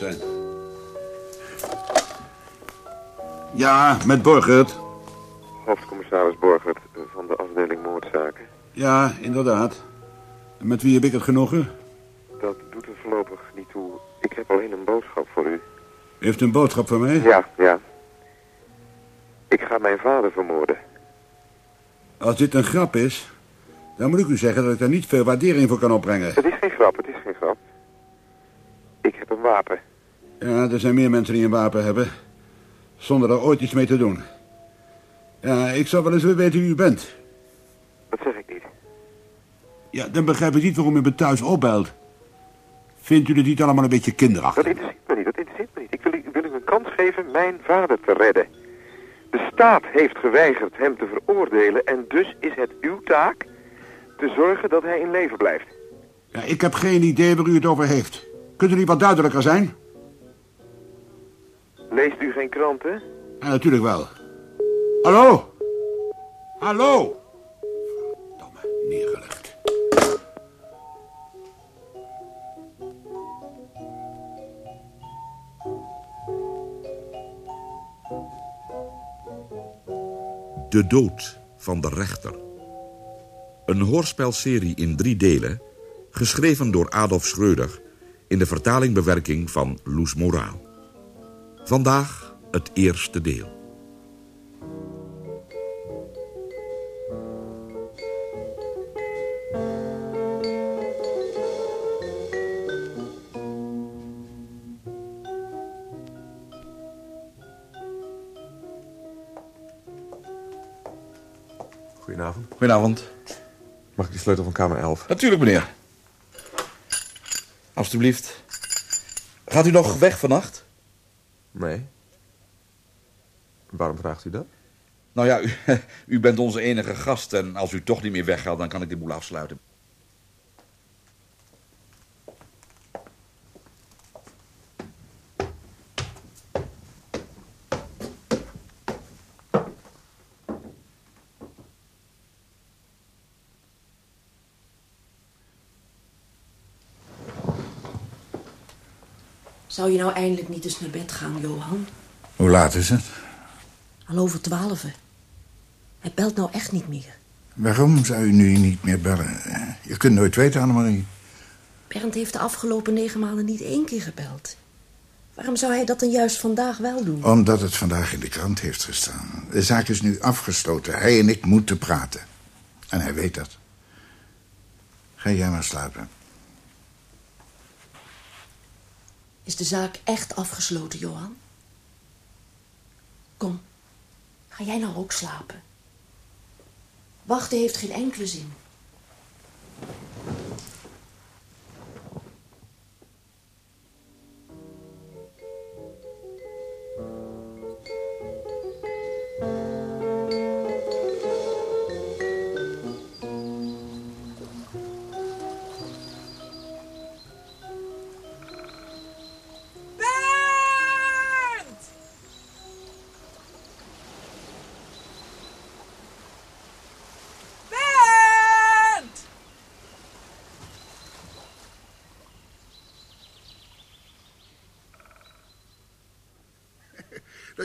zijn. Ja, met Borgert. Hoofdcommissaris Borgert van de afdeling moordzaken. Ja, inderdaad. En met wie heb ik het genoegen? Dat doet er voorlopig niet toe. Ik heb alleen een boodschap voor u. U heeft een boodschap voor mij? Ja, ja. Ik ga mijn vader vermoorden. Als dit een grap is, dan moet ik u zeggen dat ik daar niet veel waardering voor kan opbrengen. Het is geen grap, het is geen grap. Ik heb een wapen. Ja, er zijn meer mensen die een wapen hebben. Zonder er ooit iets mee te doen. Ja, ik zou wel eens willen weten wie u bent. Dat zeg ik niet. Ja, dan begrijp ik niet waarom u me thuis opbelt. Vindt u het niet allemaal een beetje Dat kinderachtig? interesseert me niet, dat interesseert me niet. Ik wil u, wil u een kans geven mijn vader te redden. De staat heeft geweigerd hem te veroordelen en dus is het uw taak te zorgen dat hij in leven blijft. Ja, ik heb geen idee waar u het over heeft. Kunt u niet wat duidelijker zijn? Leest u geen kranten? Ja, natuurlijk wel. Hallo? Hallo? Verdomme, neergelegd. De dood van de rechter. Een hoorspelserie in drie delen, geschreven door Adolf Schreuder... in de vertaling-bewerking van Loes Moraal. Vandaag het eerste deel. Goedenavond. Goedenavond. Mag ik de sleutel van kamer 11? Natuurlijk, meneer. Alsjeblieft. Gaat u nog weg vannacht? Nee. Waarom vraagt u dat? Nou ja, u, u bent onze enige gast en als u toch niet meer weggaat, dan kan ik de boel afsluiten. Nou eindelijk niet eens naar bed gaan, Johan? Hoe laat is het? Al over twaalf. Hij belt nou echt niet meer. Waarom zou u nu niet meer bellen? Je kunt nooit weten, Annemarie. Bernd heeft de afgelopen negen maanden niet één keer gebeld. Waarom zou hij dat dan juist vandaag wel doen? Omdat het vandaag in de krant heeft gestaan. De zaak is nu afgesloten. Hij en ik moeten praten. En hij weet dat. Ga jij maar slapen. Is de zaak echt afgesloten, Johan? Kom, ga jij nou ook slapen? Wachten heeft geen enkele zin.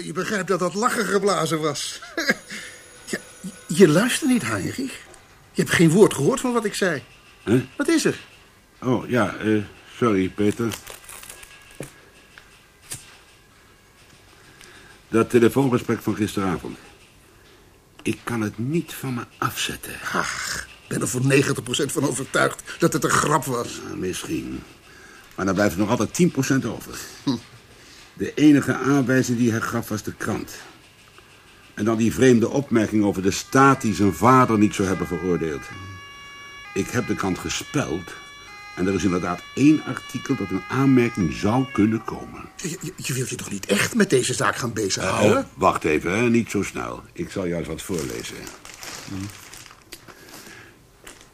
Je begrijpt dat dat lachen geblazen was. ja, je luistert niet, Heinrich. Je hebt geen woord gehoord van wat ik zei. Huh? Wat is er? Oh, ja, eh, sorry, Peter. Dat telefoongesprek van gisteravond. Ik kan het niet van me afzetten. Ach, ik ben er voor 90% van overtuigd dat het een grap was. Nou, misschien. Maar dan blijft er nog altijd 10% over. De enige aanwijzing die hij gaf was de krant. En dan die vreemde opmerking over de staat die zijn vader niet zou hebben veroordeeld. Ik heb de krant gespeld. En er is inderdaad één artikel dat een aanmerking zou kunnen komen. Je, je, je wilt je toch niet echt met deze zaak gaan bezighouden? Oh, wacht even, hè? niet zo snel. Ik zal juist wat voorlezen.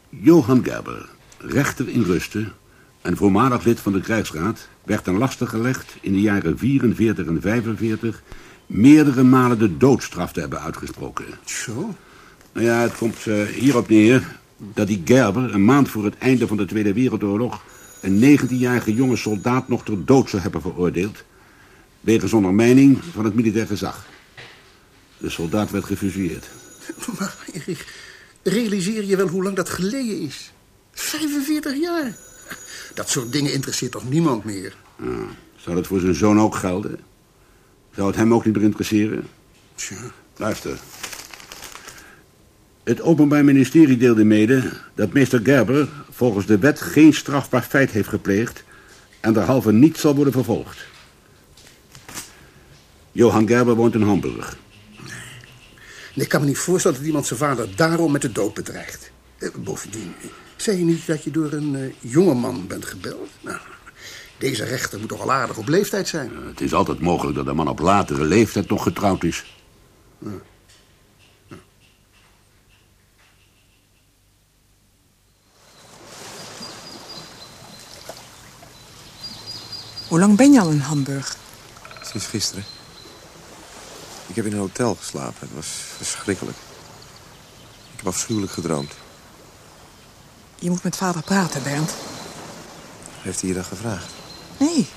Johan Gerber, rechter in Rusten en voormalig lid van de krijgsraad... werd ten laste gelegd in de jaren 44 en 45... meerdere malen de doodstraf te hebben uitgesproken. Zo? Nou ja, het komt eh, hierop neer dat die Gerber een maand voor het einde van de Tweede Wereldoorlog... een 19-jarige jonge soldaat nog ter dood zou hebben veroordeeld... wegens ondermijning van het militair gezag. De soldaat werd gefusilleerd. Maar Erich, realiseer je wel hoe lang dat geleden is? 45 jaar. Dat soort dingen interesseert toch niemand meer? Ja, zou dat voor zijn zoon ook gelden? Zou het hem ook niet meer interesseren? Tja. Luister. Het Openbaar Ministerie deelde mede dat meester Gerber volgens de wet geen strafbaar feit heeft gepleegd en derhalve niet zal worden vervolgd. Johan Gerber woont in Hamburg. Nee, ik kan me niet voorstellen dat iemand zijn vader daarom met de dood bedreigt. Eh, bovendien, zei je niet dat je door een uh, jongeman bent gebeld? Nou, deze rechter moet toch al aardig op leeftijd zijn? Het is altijd mogelijk dat een man op latere leeftijd nog getrouwd is. Hoe lang ben je al in Hamburg? Sinds gisteren. Ik heb in een hotel geslapen. Het was verschrikkelijk. Ik heb afschuwelijk gedroomd. Je moet met vader praten, Bernd. Heeft hij je dat gevraagd? Nee,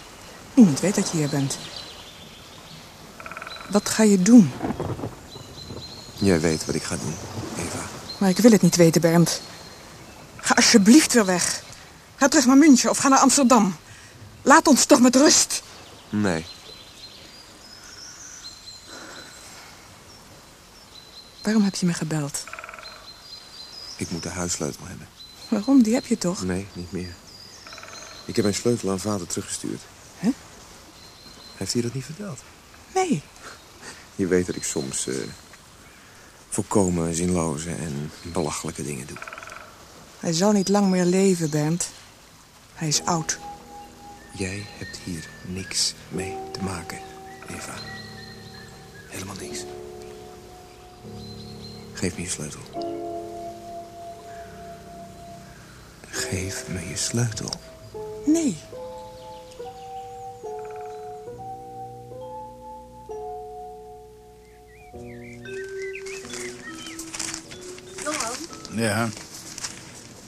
niemand weet dat je hier bent. Wat ga je doen? Jij weet wat ik ga doen, Eva. Maar ik wil het niet weten, Bernd. Ga alsjeblieft weer weg. Ga terug naar München of ga naar Amsterdam. Laat ons toch met rust. Nee. Waarom heb je me gebeld? Ik moet de huissleutel hebben. Waarom? Die heb je toch? Nee, niet meer. Ik heb mijn sleutel aan vader teruggestuurd. Hè? Heeft hij dat niet verteld? Nee. Je weet dat ik soms uh, volkomen zinloze en belachelijke dingen doe. Hij zal niet lang meer leven, Bernd. Hij is oud. Jij hebt hier niks mee te maken, Eva. Helemaal niks. Geef me je sleutel. Geef me je sleutel. Nee. Johan, Ja,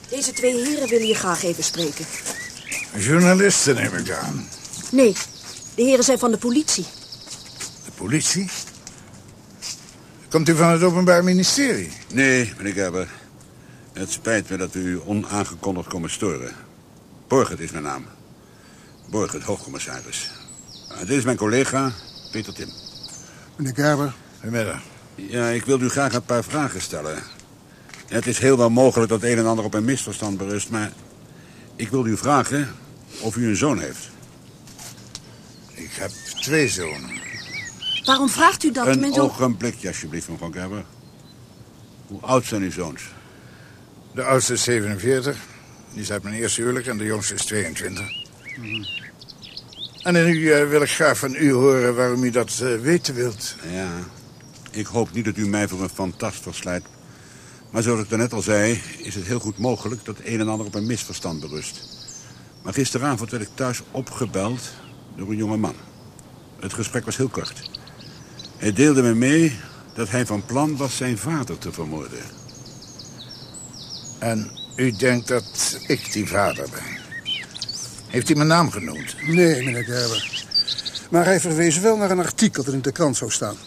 deze twee heren willen je graag even spreken. journalisten neem ik aan. Nee, de heren zijn van de politie. De politie? Komt u van het Openbaar Ministerie? Nee, meneer Gerber. Het spijt me dat we u onaangekondigd komen storen. Borgert is mijn naam. Borgert, hoofdcommissaris. Uh, dit is mijn collega, Peter Tim. Meneer Gerber, Goedemiddag. Ja, ik wil u graag een paar vragen stellen. Het is heel wel mogelijk dat een en ander op een misverstand berust, maar... ik wil u vragen of u een zoon heeft. Ik heb twee zonen. Waarom vraagt u dat? een Mijn zoon- ogenblikje, alsjeblieft, mevrouw Gerber. Hoe oud zijn uw zoons? De oudste is 47. Die is mijn eerste huwelijk en de jongste is 22. En nu eh, wil ik graag van u horen waarom u dat eh, weten wilt. Ja, ik hoop niet dat u mij voor een fantast verslijt. Maar zoals ik daarnet al zei, is het heel goed mogelijk dat een en ander op een misverstand berust. Maar gisteravond werd ik thuis opgebeld door een jonge man. Het gesprek was heel kort. Hij deelde me mee dat hij van plan was zijn vader te vermoorden. En u denkt dat ik die vader ben. Heeft hij mijn naam genoemd? Nee, meneer Gerber. Maar hij verwees wel naar een artikel dat in de krant zou staan.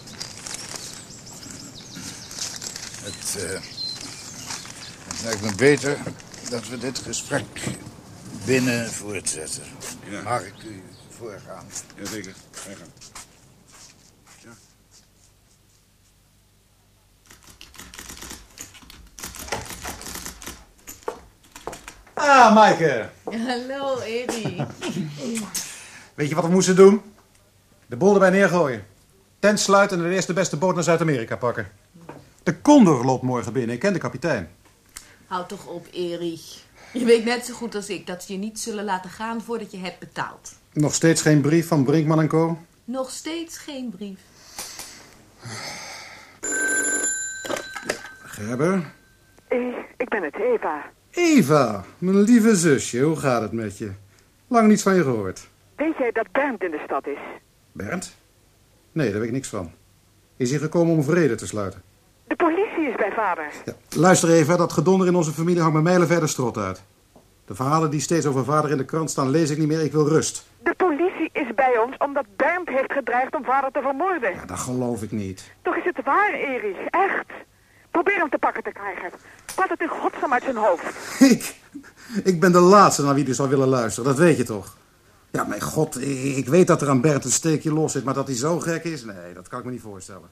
Het, eh, het lijkt me beter dat we dit gesprek binnen voortzetten. Ja. Mag ik u voorgaan? Jazeker, ga je Ah, Maaike. Hallo, Eddie. Weet je wat we moesten doen? De boel erbij neergooien. Tent sluiten en de eerste beste boot naar Zuid-Amerika pakken. De Condor loopt morgen binnen. Ik ken de kapitein. Houd toch op, Erich. Je weet net zo goed als ik dat ze je niet zullen laten gaan voordat je hebt betaald. Nog steeds geen brief van Brinkman en Co. Nog steeds geen brief. Gerber. ik ben het, Eva. Eva, mijn lieve zusje. Hoe gaat het met je? Lang niets van je gehoord. Weet jij dat Bernd in de stad is? Bernd? Nee, daar weet ik niks van. Is hij gekomen om vrede te sluiten? De politie is bij vader. Ja, luister even, dat gedonder in onze familie hangt me mijlen verder strot uit. De verhalen die steeds over vader in de krant staan, lees ik niet meer. Ik wil rust. De politie is bij ons omdat Bernd heeft gedreigd om vader te vermoorden. Ja, dat geloof ik niet. Toch is het waar, Erich. Echt. Probeer hem te pakken te krijgen. Praat het in godsnaam uit zijn hoofd. Ik? Ik ben de laatste naar wie u zou willen luisteren, dat weet je toch? Ja, mijn god, ik weet dat er aan Bernd een steekje los zit, maar dat hij zo gek is? Nee, dat kan ik me niet voorstellen.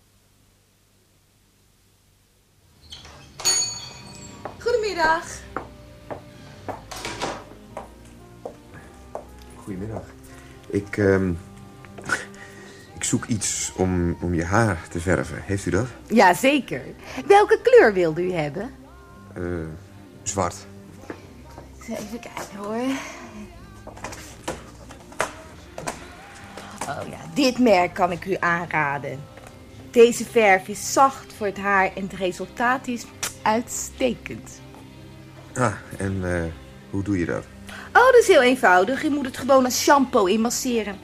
Goedemiddag. Goedemiddag. Ik, ehm, ik zoek iets om, om je haar te verven. Heeft u dat? Ja, zeker. Welke kleur wilde u hebben? Eh, zwart. Even kijken hoor. Oh ja, dit merk kan ik u aanraden. Deze verf is zacht voor het haar en het resultaat is uitstekend. Ah, en eh, hoe doe je dat? Oh, dat is heel eenvoudig. U moet het gewoon als shampoo inmasseren.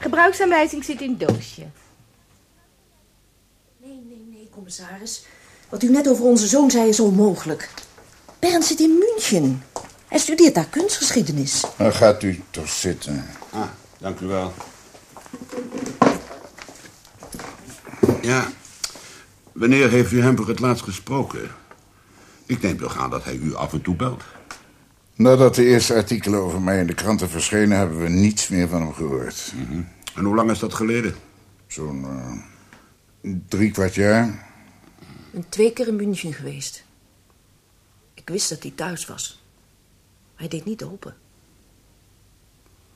Gebruiksaanwijzing zit in het doosje. Nee, nee, nee, commissaris. Wat u net over onze zoon zei is onmogelijk. Bernd zit in München. Hij studeert daar kunstgeschiedenis. Dan gaat u toch zitten. Ah, dank u wel. Ja, wanneer heeft u hem voor het laatst gesproken? Ik neem toch aan dat hij u af en toe belt. Nadat de eerste artikelen over mij in de kranten verschenen... hebben we niets meer van hem gehoord. En hoe lang is dat geleden? Zo'n eh, drie kwart jaar. Ben twee keer in München geweest. Ik wist dat hij thuis was. Hij deed niet open.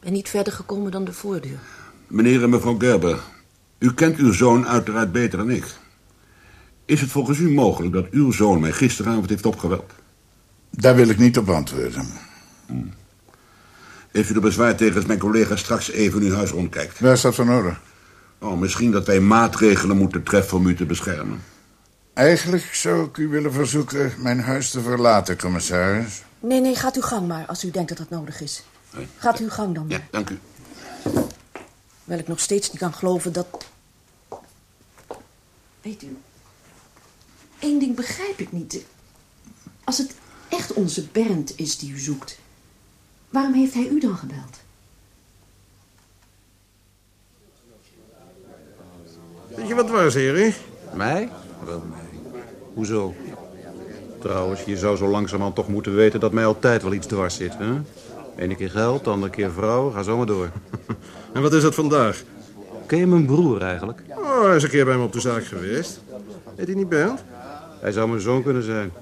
Ben niet verder gekomen dan de voordeur. Meneer en mevrouw Gerber, u kent uw zoon uiteraard beter dan ik. Is het volgens u mogelijk dat uw zoon mij gisteravond heeft opgeweld? Daar wil ik niet op antwoorden. Heeft u er bezwaar tegen als mijn collega straks even in uw huis rondkijkt? Waar is dat voor nodig? Oh, misschien dat wij maatregelen moeten treffen om u te beschermen. Eigenlijk zou ik u willen verzoeken mijn huis te verlaten, commissaris. Nee, nee, gaat uw gang maar als u denkt dat dat nodig is. Gaat uw gang dan. Ja, dank u. Wel ik nog steeds niet kan geloven dat... Weet u, één ding begrijp ik niet. Als het echt onze Bernd is die u zoekt, waarom heeft hij u dan gebeld? Weet je wat was, Erich? Mij? Wel, Hoezo? Trouwens, je zou zo langzamerhand toch moeten weten dat mij altijd wel iets dwars zit, hè? Ene keer geld, de andere keer vrouw, ga zo maar door. En wat is het vandaag? Ken je mijn broer eigenlijk? Oh, hij is een keer bij me op de zaak geweest. Heet hij niet Bernd? Hij zou mijn zoon kunnen zijn.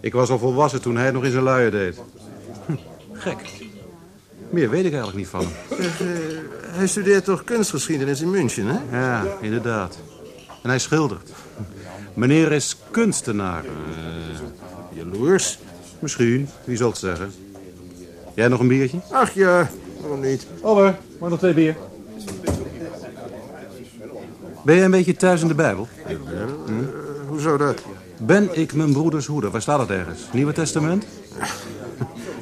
Ik was al volwassen toen hij het nog in zijn luier deed. Hm, Gek. Meer weet ik eigenlijk niet van hem. Eh, hij studeert toch kunstgeschiedenis in München, hè? Ja, inderdaad. En hij schildert. Meneer is kunstenaar. Eh, jaloers? Misschien, wie zal het zeggen. Jij nog een biertje? Ach ja, waarom niet? Over, maar nog twee bier. Ben jij een beetje thuis in de Bijbel? Hm? hoezo dat? Ben ik mijn broeders hoeder? Waar staat het ergens? Nieuwe Testament?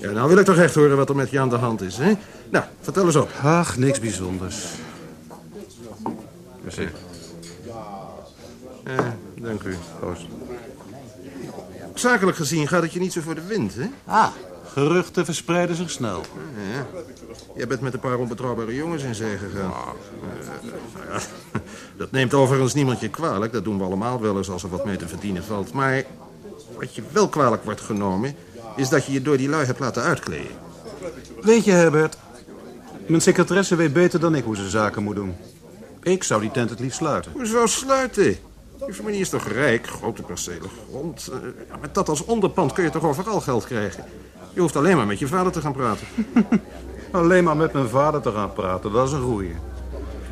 Ja, nou wil ik toch echt horen wat er met je aan de hand is, hè? Nou, vertel eens op. Ach, niks bijzonders. Zeg. Eh, dank u. Proost. Zakelijk gezien gaat het je niet zo voor de wind, hè? Ah, geruchten verspreiden zich snel. Ja. Jij bent met een paar onbetrouwbare jongens in zee gegaan. Eh, nou ja, dat neemt overigens niemand je kwalijk. Dat doen we allemaal wel eens als er wat mee te verdienen valt. Maar wat je wel kwalijk wordt genomen... is dat je je door die lui hebt laten uitkleden. Weet je, Herbert, mijn secretaresse weet beter dan ik hoe ze zaken moet doen. Ik zou die tent het liefst sluiten. Hoezo sluiten? Je familie is toch rijk, grote percelen grond. Eh, ja, met dat als onderpand kun je toch overal geld krijgen. Je hoeft alleen maar met je vader te gaan praten. Alleen maar met mijn vader te gaan praten, dat is een goeie.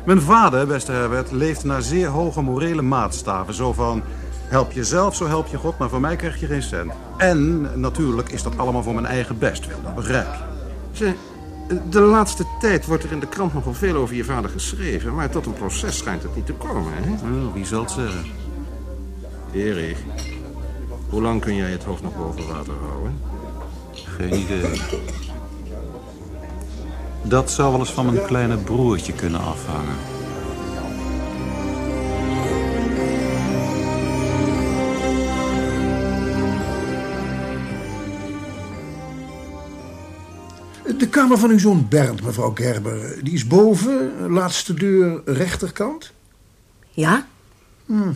Mijn vader, beste Herbert, leeft naar zeer hoge morele maatstaven. Zo van, help jezelf, zo help je God, maar voor mij krijg je geen cent. En natuurlijk is dat allemaal voor mijn eigen bestwil, dat begrijp je. De laatste tijd wordt er in de krant nogal veel over je vader geschreven... maar tot een proces schijnt het niet te komen, hè? Oh, wie zal het zeggen? Erich, hoe lang kun jij het hoofd nog boven water houden? Geen idee. Dat zou wel eens van mijn kleine broertje kunnen afhangen. De kamer van uw zoon Bernd, mevrouw Gerber, die is boven, laatste deur rechterkant. Ja? Hm.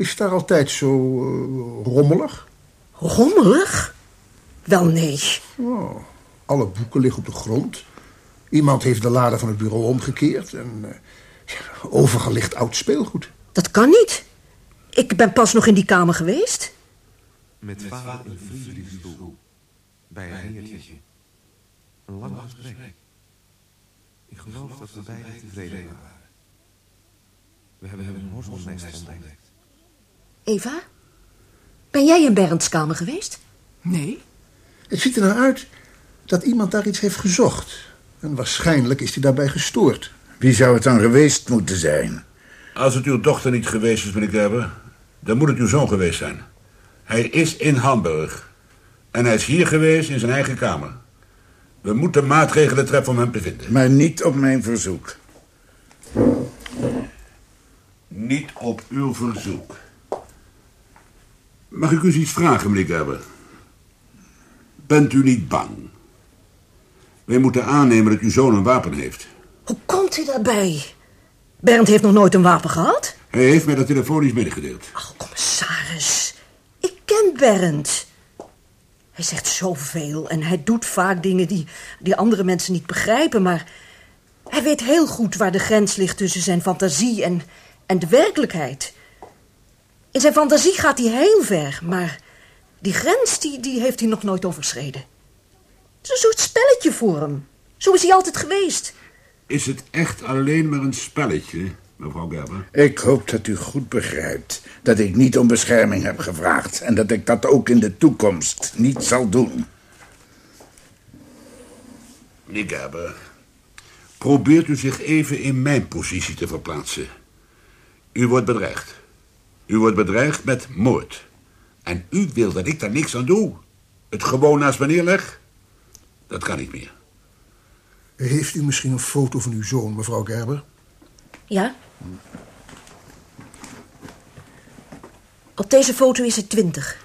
Is het daar altijd zo eh, rommelig? Rommelig? Wel nee. Oh, alle boeken liggen op de grond. Iemand heeft de lade van het bureau omgekeerd en eh, overal ligt oud speelgoed. Dat kan niet. Ik ben pas nog in die kamer geweest. Met vader in vriendelijke Bij een heertje. Een lang gesprek. Ik geloof dat we beiden tevreden waren. We hebben een horzelsnest ontdekt. Eva? Ben jij in Bernds kamer geweest? Nee. Het ziet er nou uit dat iemand daar iets heeft gezocht. En waarschijnlijk is hij daarbij gestoord. Wie zou het dan geweest moeten zijn? Als het uw dochter niet geweest is, meneer Gerber, dan moet het uw zoon geweest zijn. Hij is in Hamburg. En hij is hier geweest in zijn eigen kamer. We moeten maatregelen treffen om hem te vinden. Maar niet op mijn verzoek. Niet op uw verzoek. Mag ik u iets vragen, meneer Gerber? Bent u niet bang? Wij moeten aannemen dat uw zoon een wapen heeft. Hoe komt u daarbij? Bernd heeft nog nooit een wapen gehad. Hij heeft mij dat telefonisch medegedeeld. Ach, commissaris. Ik ken Bernd. Hij zegt zoveel en hij doet vaak dingen die, die andere mensen niet begrijpen, maar hij weet heel goed waar de grens ligt tussen zijn fantasie en, en de werkelijkheid. In zijn fantasie gaat hij heel ver, maar die grens die, die heeft hij nog nooit overschreden. Het is een soort spelletje voor hem. Zo is hij altijd geweest. Is het echt alleen maar een spelletje, mevrouw Gerber? Ik hoop dat u goed begrijpt dat ik niet om bescherming heb gevraagd... en dat ik dat ook in de toekomst niet zal doen. Meneer Gerber, probeert u zich even in mijn positie te verplaatsen. U wordt bedreigd. U wordt bedreigd met moord. En u wil dat ik daar niks aan doe? Het gewoon naast me neerleg? Dat kan niet meer. Heeft u misschien een foto van uw zoon, mevrouw Gerber? Ja? Op deze foto is het twintig.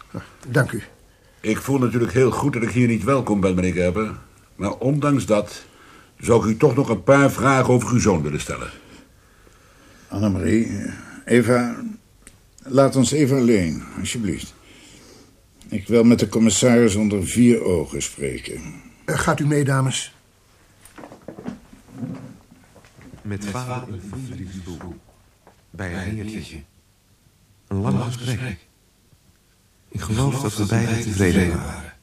Dank u. Ik voel natuurlijk heel goed dat ik hier niet welkom ben, meneer Gerber. Maar ondanks dat zou ik u toch nog een paar vragen over uw zoon willen stellen. Annemarie, Eva, laat ons even alleen, alsjeblieft. Ik wil met de commissaris onder vier ogen spreken. Uh, gaat u mee, dames? Met vader in vriendelijke Bij een heertje. Een lang gesprek. Ik geloof dat we beiden tevreden waren.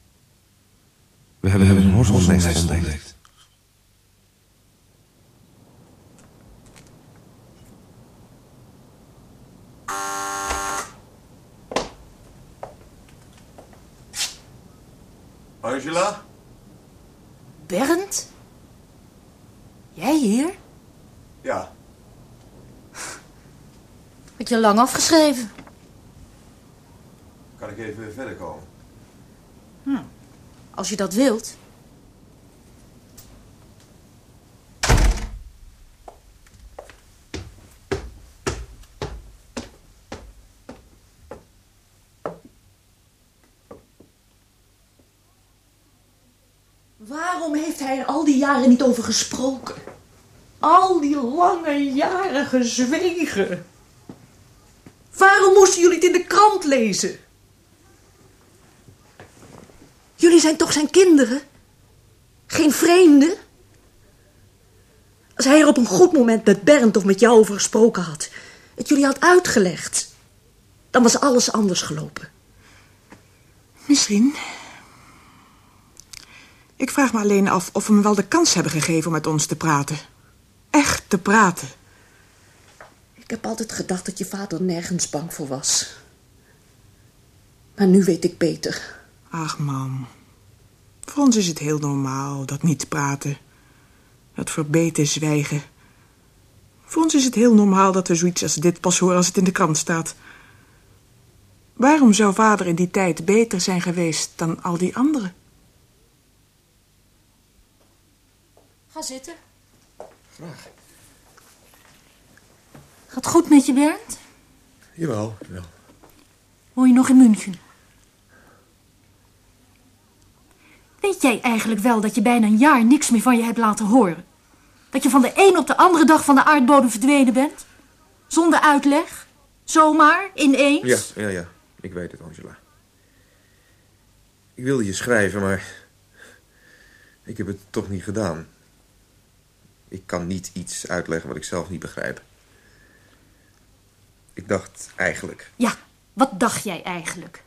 We hebben een horzelsnest ontdekt. Angela? Bernd? Jij hier? Ja. Had je lang afgeschreven? Kan ik even verder komen? Hm. Als je dat wilt. Waarom heeft hij er al die jaren niet over gesproken? Al die lange jaren gezwegen. Waarom moesten jullie het in de krant lezen? Jullie zijn toch zijn kinderen? Geen vreemden? Als hij er op een goed moment met Bernd of met jou over gesproken had... het jullie had uitgelegd... dan was alles anders gelopen. Misschien. Ik vraag me alleen af of we hem wel de kans hebben gegeven om met ons te praten. Echt te praten. Ik heb altijd gedacht dat je vader nergens bang voor was. Maar nu weet ik beter. Ach, mam. Voor ons is het heel normaal, dat niet praten. Dat verbeten zwijgen. Voor ons is het heel normaal dat we zoiets als dit pas horen als het in de krant staat. Waarom zou vader in die tijd beter zijn geweest dan al die anderen? Ga zitten. Graag. Gaat goed met je, Bernd? Jawel, wel. Woon je nog in München? Weet Weet jij eigenlijk wel dat je bijna een jaar niks meer van je hebt laten horen? Dat je van de een op de andere dag van de aardbodem verdwenen bent? Zonder uitleg? Zomaar? Ineens? Ja, ja, ja. Ik weet het, Angela. Ik wilde je schrijven, maar... Ik heb het toch niet gedaan. Ik kan niet iets uitleggen wat ik zelf niet begrijp. Ik dacht eigenlijk... Ja, wat dacht jij eigenlijk?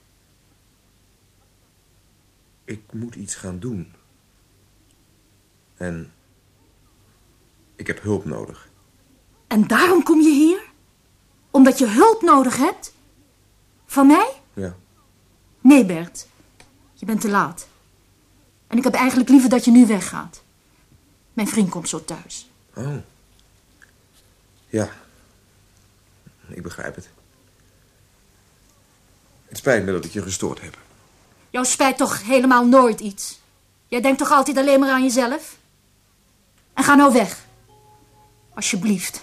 Ik moet iets gaan doen. En... Ik heb hulp nodig. En daarom kom je hier? Omdat je hulp nodig hebt? Van mij? Ja. Nee, Bert. Je bent te laat. En ik heb eigenlijk liever dat je nu weggaat. Mijn vriend komt zo thuis. Oh. Ja. Ik begrijp het. Het spijt me dat ik je gestoord heb. Jou spijt toch helemaal nooit iets? Jij denkt toch altijd alleen maar aan jezelf? En ga nou weg. Alsjeblieft.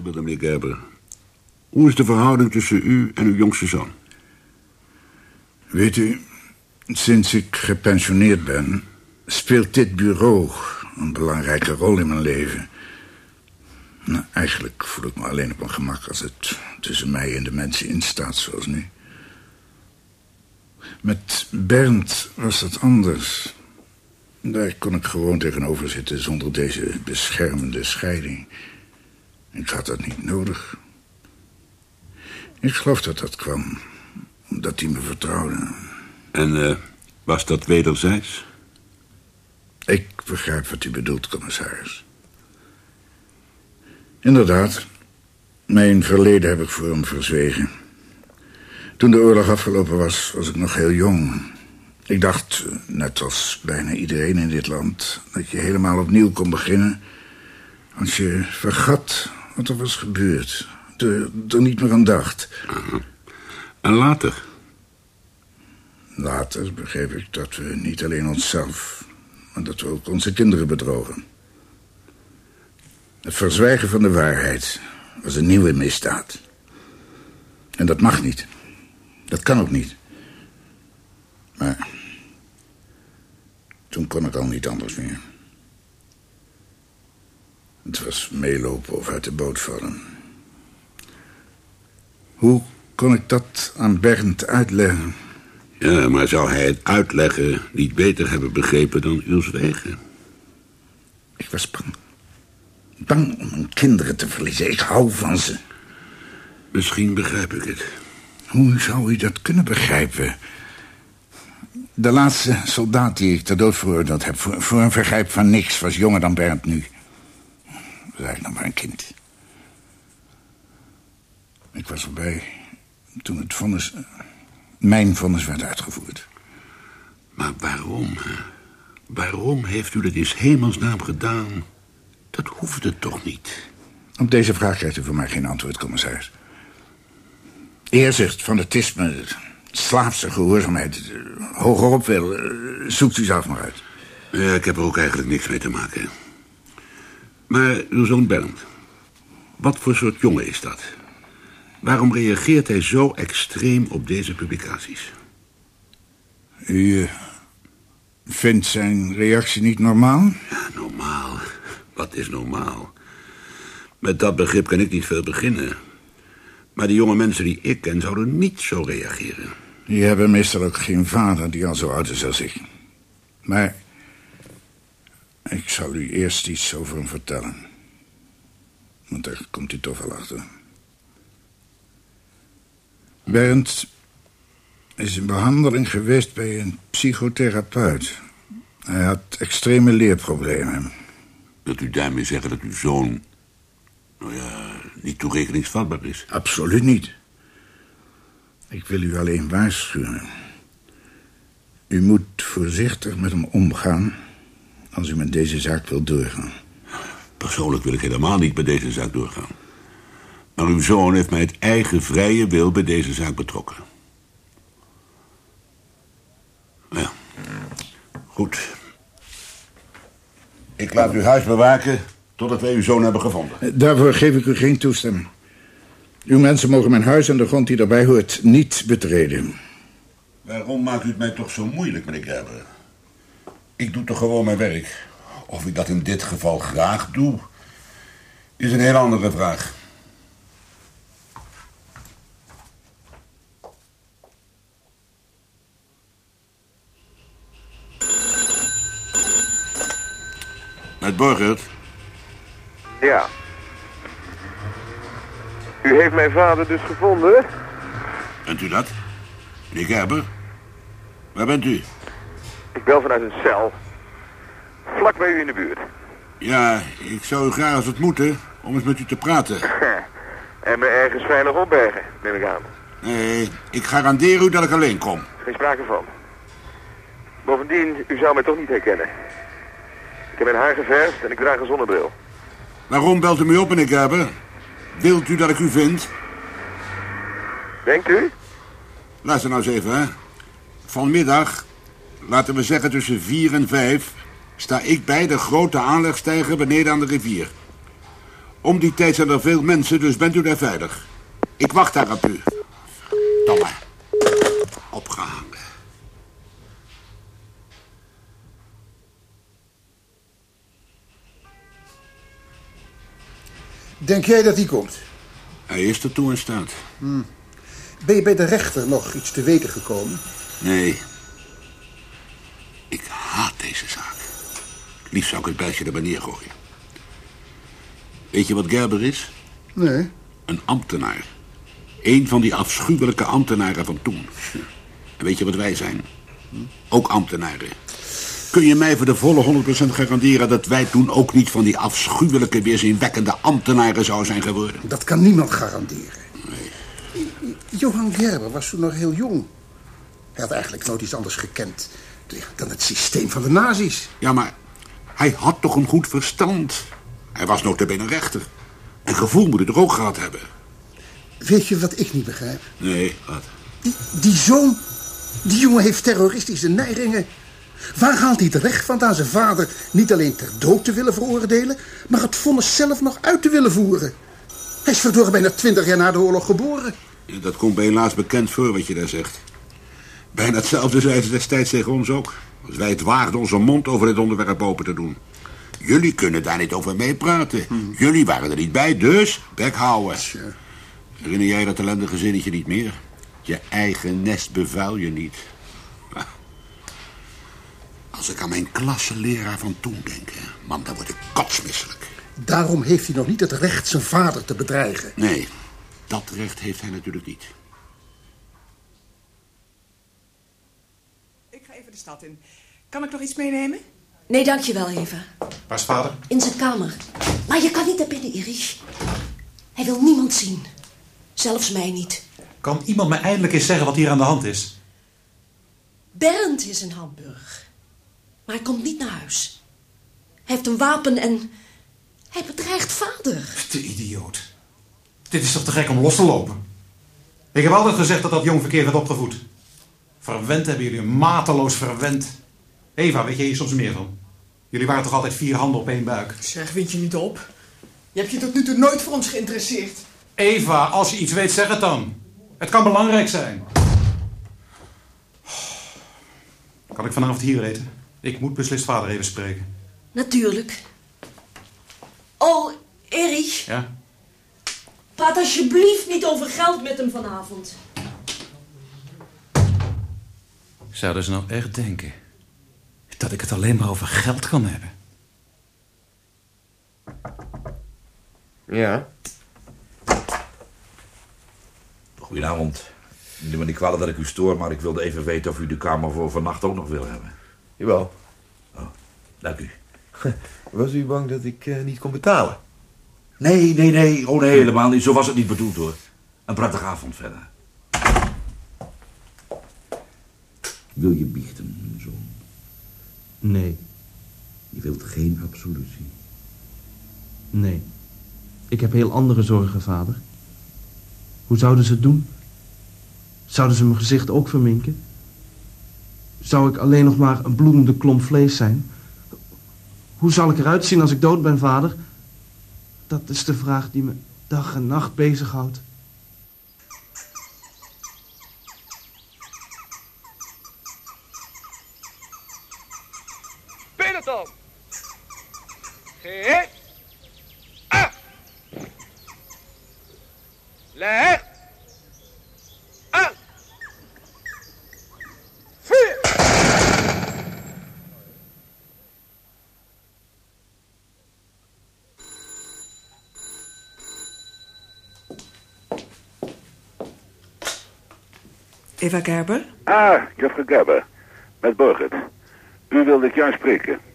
Wilde, meneer Gerber. Hoe is de verhouding tussen u en uw jongste zoon? Weet u, sinds ik gepensioneerd ben... speelt dit bureau een belangrijke rol in mijn leven. Nou, eigenlijk voel ik me alleen op mijn gemak als het tussen mij en de mensen instaat, zoals nu. Met Bernd was dat anders. Daar kon ik gewoon tegenover zitten zonder deze beschermende scheiding. Ik had dat niet nodig. Ik geloof dat dat kwam omdat hij me vertrouwde. En eh, was dat wederzijds? Ik begrijp wat u bedoelt, commissaris. Inderdaad, mijn verleden heb ik voor hem verzwegen. Toen de oorlog afgelopen was, was ik nog heel jong. Ik dacht, net als bijna iedereen in dit land... dat je helemaal opnieuw kon beginnen... als je vergat wat er was gebeurd. Er, er niet meer aan dacht. En later? Later begreep ik dat we niet alleen onszelf... maar dat we ook onze kinderen bedrogen. Het verzwijgen van de waarheid was een nieuwe misdaad. En dat mag niet. Dat kan ook niet. Maar toen kon ik al niet anders meer. Het was meelopen of uit de boot vallen. Hoe kon ik dat aan Bernd uitleggen? Ja, maar zou hij het uitleggen niet beter hebben begrepen dan uw zwijgen? Ik was bang. Bang om mijn kinderen te verliezen. Ik hou van ze. Misschien begrijp ik het. Hoe zou u dat kunnen begrijpen? De laatste soldaat die ik ter dood veroordeeld heb... Voor, voor een vergrijp van niks, was jonger dan Bernd nu. Was eigenlijk nog maar een kind. Ik was erbij toen het vonnis... mijn vonnis werd uitgevoerd. Maar waarom? hè? Waarom heeft u dat in hemelsnaam gedaan? Dat hoefde toch niet? Op deze vraag krijgt u voor mij geen antwoord, commissaris. Eerzucht, fanatisme, slaafse gehoorzaamheid... eh, hogerop wil, eh, zoekt u zelf maar uit. Ja, ik heb er ook eigenlijk niks mee te maken. Maar uw zoon Bernd, wat voor soort jongen is dat? Waarom reageert hij zo extreem op deze publicaties? U eh, vindt zijn reactie niet normaal? Ja, normaal. Wat is normaal? Met dat begrip kan ik niet veel beginnen. Maar de jonge mensen die ik ken zouden niet zo reageren. Die hebben meestal ook geen vader die al zo oud is als ik. Maar ik zal u eerst iets over hem vertellen. Want daar komt u toch wel achter. Bernd is in behandeling geweest bij een psychotherapeut. Hij had extreme leerproblemen. Wilt u daarmee zeggen dat uw zoon... nou ja, niet toerekeningsvatbaar is? Absoluut niet. Ik wil u alleen waarschuwen. U moet voorzichtig met hem omgaan als u met deze zaak wilt doorgaan. Persoonlijk wil ik helemaal niet bij deze zaak doorgaan. Maar uw zoon heeft mij het eigen vrije wil bij deze zaak betrokken. Ja, goed. Ik laat uw huis bewaken totdat wij uw zoon hebben gevonden. Eh, Daarvoor geef ik u geen toestemming. Uw mensen mogen mijn huis en de grond die daarbij hoort niet betreden. Waarom maakt u het mij toch zo moeilijk, meneer Gerber? Ik doe toch gewoon mijn werk. Of ik dat in dit geval graag doe, is een heel andere vraag. Met Borgert? Ja. U heeft mijn vader dus gevonden? Bent u dat? Meneer Gerber? Waar bent u? Ik bel vanuit een cel. Vlak bij u in de buurt. Ja, ik zou u graag eens ontmoeten om eens met u te praten. En me ergens veilig opbergen, neem ik aan. Nee, ik garandeer u dat ik alleen kom. Geen sprake van. Bovendien, u zou mij toch niet herkennen. Ik heb mijn haar geverfd en ik draag een zonnebril. Waarom belt u me op, meneer Gerber? Wilt u dat ik u vind? Denkt u? Luister nou eens even, hè. Vanmiddag, laten we zeggen tussen vier en vijf... sta ik bij de grote aanlegstijger beneden aan de rivier. Om die tijd zijn er veel mensen, dus bent u daar veilig. Ik wacht daar op u. Domme. Opgehangen. Denk jij dat hij komt? Hij is er toe in staat. Hmm. Ben je bij de rechter nog iets te weten gekomen? Nee. Ik haat deze zaak. Liefst zou ik het bijtje er maar neergooien. Weet je wat Gerber is? Nee. Een ambtenaar. Eén van die afschuwelijke ambtenaren van toen. En weet je wat wij zijn? Ook ambtenaren. Kun je mij voor de volle 100% garanderen dat wij toen ook niet van die afschuwelijke, weerzinwekkende ambtenaren zouden zijn geworden? Dat kan niemand garanderen. Johan Gerber was toen nog heel jong. Hij had eigenlijk nooit iets anders gekend dan het systeem van de nazi's. Ja, maar hij had toch een goed verstand. Hij was notabene rechter. En gevoel moet hij er ook gehad hebben. Weet je wat ik niet begrijp? Nee, wat? Die, die zoon, die jongen heeft terroristische neigingen. Waar haalt hij het recht vandaan zijn vader niet alleen ter dood te willen veroordelen... maar het vonnis zelf nog uit te willen voeren? Hij is verdorie bijna twintig jaar na de oorlog geboren. Ja, dat komt bij helaas bekend voor wat je daar zegt. Bijna hetzelfde zei ze destijds tegen ons ook. Als wij het waagden onze mond over dit onderwerp open te doen. Jullie kunnen daar niet over meepraten. Jullie waren er niet bij, dus bek houden. Herinner jij dat ellendige zinnetje niet meer? Je eigen nest bevuil je niet. Als ik aan mijn klassenleraar van toen denk, hè, man, dan word ik kotsmisselijk. Daarom heeft hij nog niet het recht zijn vader te bedreigen. Nee, dat recht heeft hij natuurlijk niet. Ik ga even de stad in. Kan ik nog iets meenemen? Nee, dankjewel, Eva. Waar is vader? In zijn kamer. Maar je kan niet naar binnen, Erich. Hij wil niemand zien. Zelfs mij niet. Kan iemand me eindelijk eens zeggen wat hier aan de hand is? Bernd is in Hamburg. Maar hij komt niet naar huis. Hij heeft een wapen en... Hij bedreigt vader. De idioot. Dit is toch te gek om los te lopen? Ik heb altijd gezegd dat dat jong verkeerd werd opgevoed. Verwend hebben jullie mateloos verwend. Eva, weet je hier soms meer van? Jullie waren toch altijd vier handen op één buik? Zeg, wind je niet op? Je hebt je tot nu toe nooit voor ons geïnteresseerd. Eva, als je iets weet, zeg het dan. Het kan belangrijk zijn. Kan ik vanavond hier eten? Ik moet beslist vader even spreken. Natuurlijk. Oh, Erich, Ja? praat alsjeblieft niet over geld met hem vanavond. Zouden ze nou echt denken dat ik het alleen maar over geld kan hebben? Ja? Goedenavond. Neem me niet kwalijk dat ik u stoor, maar ik wilde even weten of u de kamer voor vannacht ook nog wil hebben. Jawel. Oh, dank u. Was u bang dat ik eh, niet kon betalen? Nee, nee, nee. Oh nee, helemaal niet. Zo was het niet bedoeld hoor. Een prettige avond verder. Wil je biechten, mijn zoon? Nee, Je wilt geen absolutie. nee. Ik heb heel andere zorgen, vader. Hoe zouden ze het doen? Zouden ze mijn gezicht ook verminken? Zou ik alleen nog maar een bloedende klomp vlees zijn? Hoe zal ik eruit zien als ik dood ben, vader? Dat is de vraag die me dag en nacht bezighoudt. Peloton. Geef. Acht. Leg. Aan. Vuur. Eva Gerber? Ah, juffrouw Gerber. Met Burgert. U wilde ik juist spreken.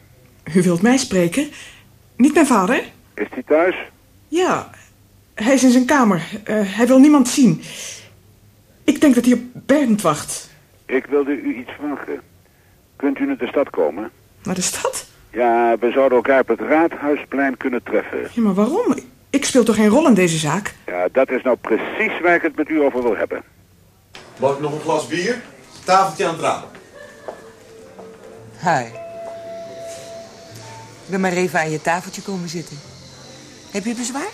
U wilt mij spreken? Niet mijn vader? Is hij thuis? Ja, hij is in zijn kamer. Eh, hij wil niemand zien. Ik denk dat hij op Bernd wacht. Ik wilde u iets vragen. Kunt u naar de stad komen? Naar de stad? Ja, we zouden elkaar op het Raadhuisplein kunnen treffen. Ja, maar waarom? Ik speel toch geen rol in deze zaak? Ja, dat is nou precies waar ik het met u over wil hebben. Mag ik nog een glas bier? Tafeltje aan het raam. Hi. Ik ben maar even aan je tafeltje komen zitten. Heb je bezwaar?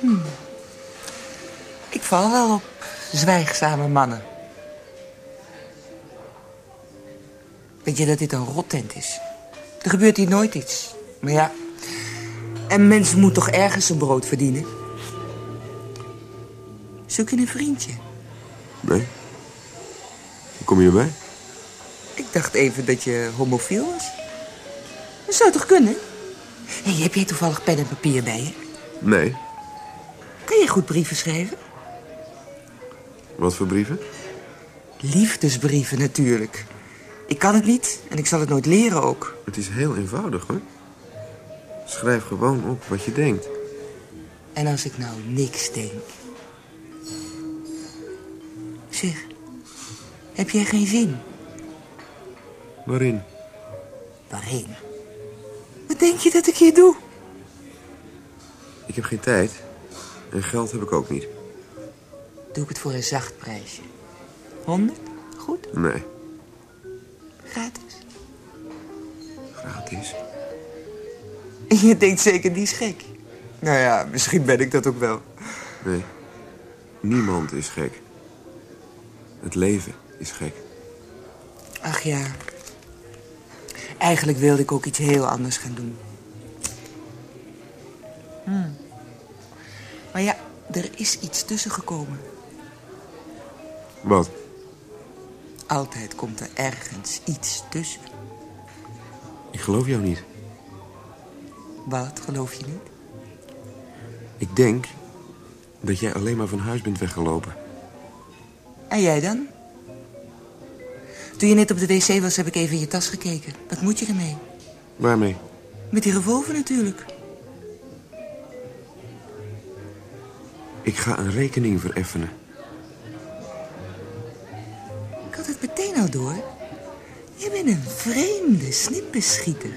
Hm. Ik val wel op zwijgzame mannen. Weet je dat dit een rottent is? Er gebeurt hier nooit iets. Maar ja, een mens moet toch ergens zijn brood verdienen? Zoek je een vriendje? Nee. Kom je erbij? Ik dacht even dat je homofiel was. Dat zou toch kunnen? Hey, heb jij toevallig pen en papier bij je? Nee. Kan je goed brieven schrijven? Wat voor brieven? Liefdesbrieven natuurlijk. Ik kan het niet en ik zal het nooit leren ook. Het is heel eenvoudig, hoor. Schrijf gewoon op wat je denkt. En als ik nou niks denk? Zeg, heb jij geen zin? Waarin? Waarin? Wat denk je dat ik hier doe? Ik heb geen tijd. En geld heb ik ook niet. Doe ik het voor een zacht prijsje. Honderd? Goed? Nee. Gratis? Gratis. Je denkt zeker, die is gek. Nou ja, misschien ben ik dat ook wel. Nee. Niemand is gek. Het leven is gek. Ach ja. Eigenlijk wilde ik ook iets heel anders gaan doen. Hmm. Maar ja, er is iets tussen gekomen. Wat? Altijd komt er ergens iets tussen. Ik geloof jou niet. Wat, geloof je niet? Ik denk dat jij alleen maar van huis bent weggelopen. En jij dan? Toen je net op de wc was, heb ik even in je tas gekeken. Wat moet je ermee? Waarmee? Met die revolver natuurlijk. Ik ga een rekening vereffenen. Ik had het meteen al door. Je bent een vreemde snippenschieter.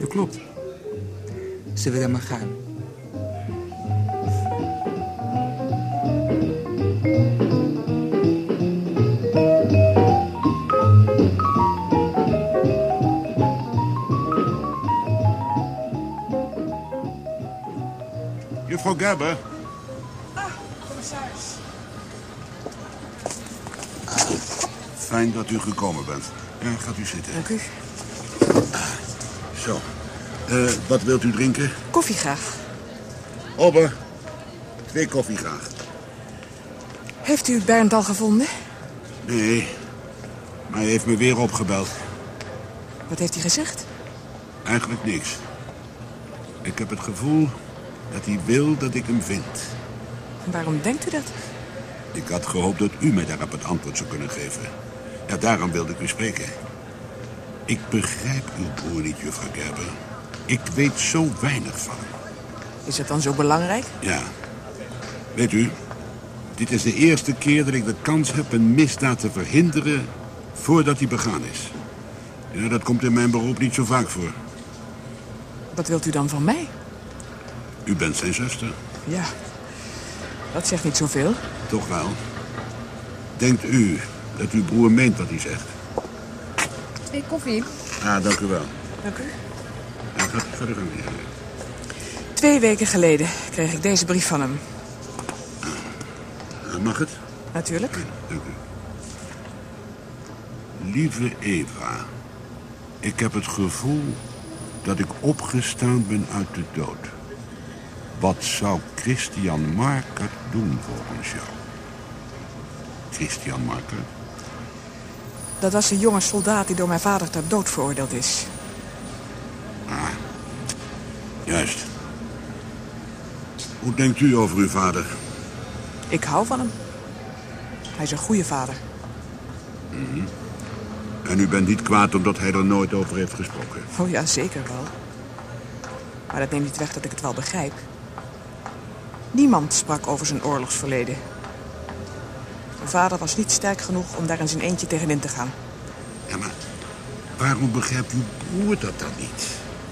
Dat klopt. Zullen we dan maar gaan? Juffrouw Gerber. Commissaris. Fijn dat u gekomen bent. Ja, gaat u zitten. Dank u. Zo. Eh, wat wilt u drinken? Koffie graag. Ober. Twee koffie graag. Heeft u Bernd al gevonden? Nee. Maar hij heeft me weer opgebeld. Wat heeft hij gezegd? Eigenlijk niks. Ik heb het gevoel dat hij wil dat ik hem vind. Waarom denkt u dat? Ik had gehoopt dat u mij daarop het antwoord zou kunnen geven. Ja, daarom wilde ik u spreken. Ik begrijp uw broer niet, juffrouw Gerber. Ik weet zo weinig van hem. Is het dan zo belangrijk? Ja. Weet u, Dit is de eerste keer dat ik de kans heb een misdaad te verhinderen voordat die begaan is. Ja, dat komt in mijn beroep niet zo vaak voor. Wat wilt u dan van mij? U bent zijn zuster. Ja, dat zegt niet zoveel. Toch wel. Denkt u dat uw broer meent wat hij zegt? Twee koffie. Ah, dank u wel. Dank u. Ja, gaat u verder gaan. Twee weken geleden kreeg ik deze brief van hem. Ah, Mag het? Natuurlijk. Dank u. Lieve Eva, ik heb het gevoel dat ik opgestaan ben uit de dood. Wat zou Christian Marker doen volgens jou? Christian Marker? Dat was een jonge soldaat die door mijn vader ter dood veroordeeld is. Juist. Hoe denkt u over uw vader? Ik hou van hem. Hij is een goede vader. Mhm. En u bent niet kwaad omdat hij er nooit over heeft gesproken? Oh ja, zeker wel. Maar dat neemt niet weg dat ik het wel begrijp. Niemand sprak over zijn oorlogsverleden. Mijn vader was niet sterk genoeg om daar in zijn eentje tegenin te gaan. Ja, maar waarom begrijpt uw broer dat dan niet?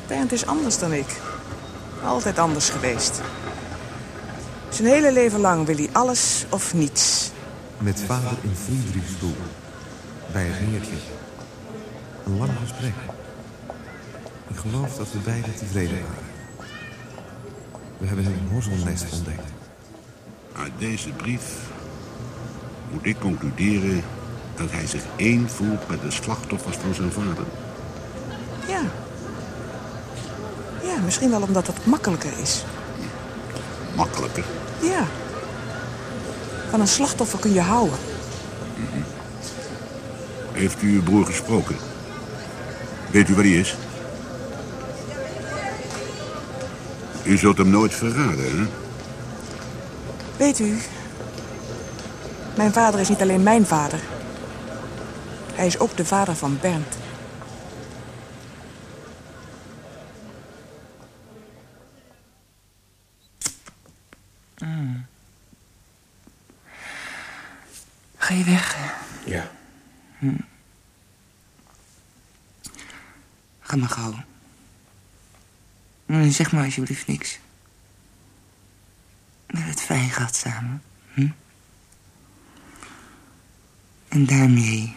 Bernd is anders dan ik. Altijd anders geweest. Zijn hele leven lang wil hij alles of niets. Met vader in Friedrichsstoel. Bij het meertje. Een lang gesprek. Ik geloof dat we beiden tevreden waren. We hebben een horzelnest ontdekt. Uit deze brief moet ik concluderen dat hij zich één voelt met de slachtoffers van zijn vader. Ja. Ja, misschien wel omdat dat makkelijker is. Makkelijker. Ja. Van een slachtoffer kun je houden. Heeft u uw broer gesproken? Weet u waar hij is? U zult hem nooit verraden, hè? Weet u, mijn vader is niet alleen mijn vader. Hij is ook de vader van Bernd. Mm. Ga je weg? Ja. Hm. Ga maar gauw. Nee, zeg maar alsjeblieft niks. We hebben het fijn gehad samen. Hm? En daarmee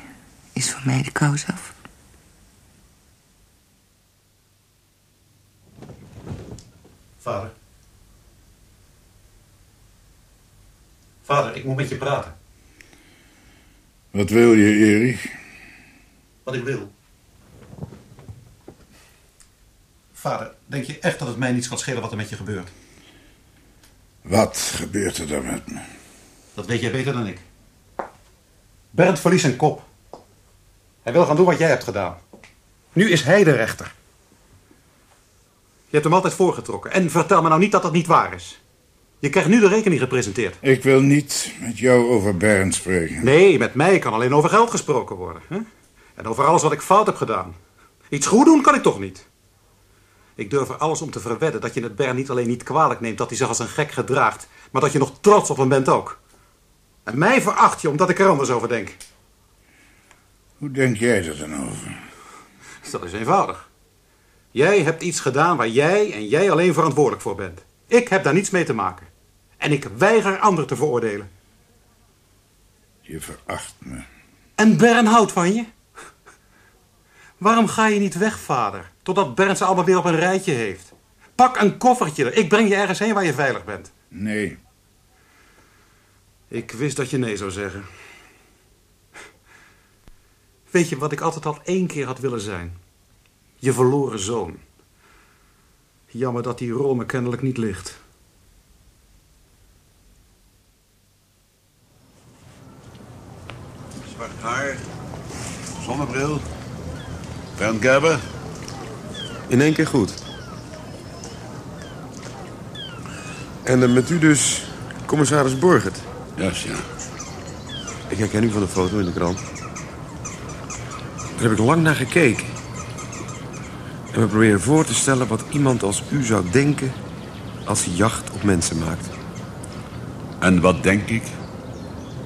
is voor mij de kous af. Vader. Vader, ik moet met je praten. Wat wil je, Erich? Wat ik wil. Vader, denk je echt dat het mij niets kan schelen wat er met je gebeurt? Wat gebeurt er dan met me? Dat weet jij beter dan ik. Bernd verliest zijn kop. Hij wil gaan doen wat jij hebt gedaan. Nu is hij de rechter. Je hebt hem altijd voorgetrokken. En vertel me nou niet dat dat niet waar is. Je krijgt nu de rekening gepresenteerd. Ik wil niet met jou over Bernd spreken. Nee, met mij kan alleen over geld gesproken worden. Hè? En over alles wat ik fout heb gedaan. Iets goed doen kan ik toch niet? Ik durf er alles om te verwedden dat je het Bernd niet alleen niet kwalijk neemt dat hij zich als een gek gedraagt, maar dat je nog trots op hem bent ook. En mij veracht je omdat ik er anders over denk. Hoe denk jij er dan over? Dat is eenvoudig. Jij hebt iets gedaan waar jij en jij alleen verantwoordelijk voor bent. Ik heb daar niets mee te maken. En ik weiger anderen te veroordelen. Je veracht me. En Bern houdt van je? Waarom ga je niet weg, vader? Totdat Bernd ze allemaal weer op een rijtje heeft. Pak een koffertje. Ik breng je ergens heen waar je veilig bent. Nee. Ik wist dat je nee zou zeggen. Weet je wat ik altijd al één keer had willen zijn? Je verloren zoon. Jammer dat die rol me kennelijk niet ligt. Zwart haar, zonnebril, Bernd Gerber. In één keer goed. En eh, met u dus commissaris Borgert? Juist, ja. Ik herken u van de foto in de krant. Daar heb ik lang naar gekeken. En me proberen voor te stellen wat iemand als u zou denken... als hij jacht op mensen maakt. En wat denk ik?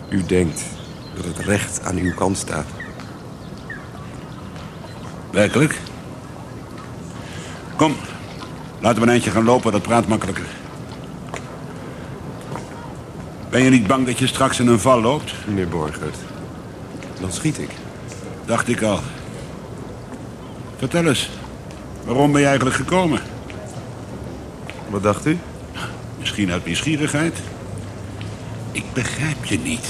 U denkt dat het recht aan uw kant staat. Werkelijk? Kom, laten we een eindje gaan lopen, dat praat makkelijker. Ben je niet bang dat je straks in een val loopt? Meneer Borgert, dan schiet ik. Dacht ik al. Vertel eens, waarom ben je eigenlijk gekomen? Wat dacht u? Misschien uit nieuwsgierigheid. Ik begrijp je niet.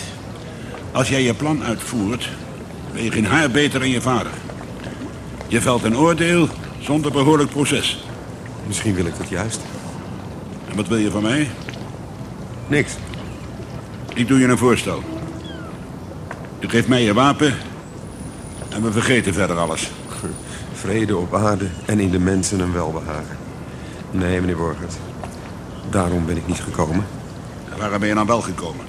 Als jij je plan uitvoert, ben je geen haar beter dan je vader. Je velt een oordeel zonder behoorlijk proces. Misschien wil ik dat juist. En wat wil je van mij? Niks. Ik doe je een voorstel. Je geeft mij je wapen en we vergeten verder alles. Vrede op aarde en in de mensen een welbehagen. Nee, meneer Borgert. Daarom ben ik niet gekomen. En waarom ben je dan wel gekomen?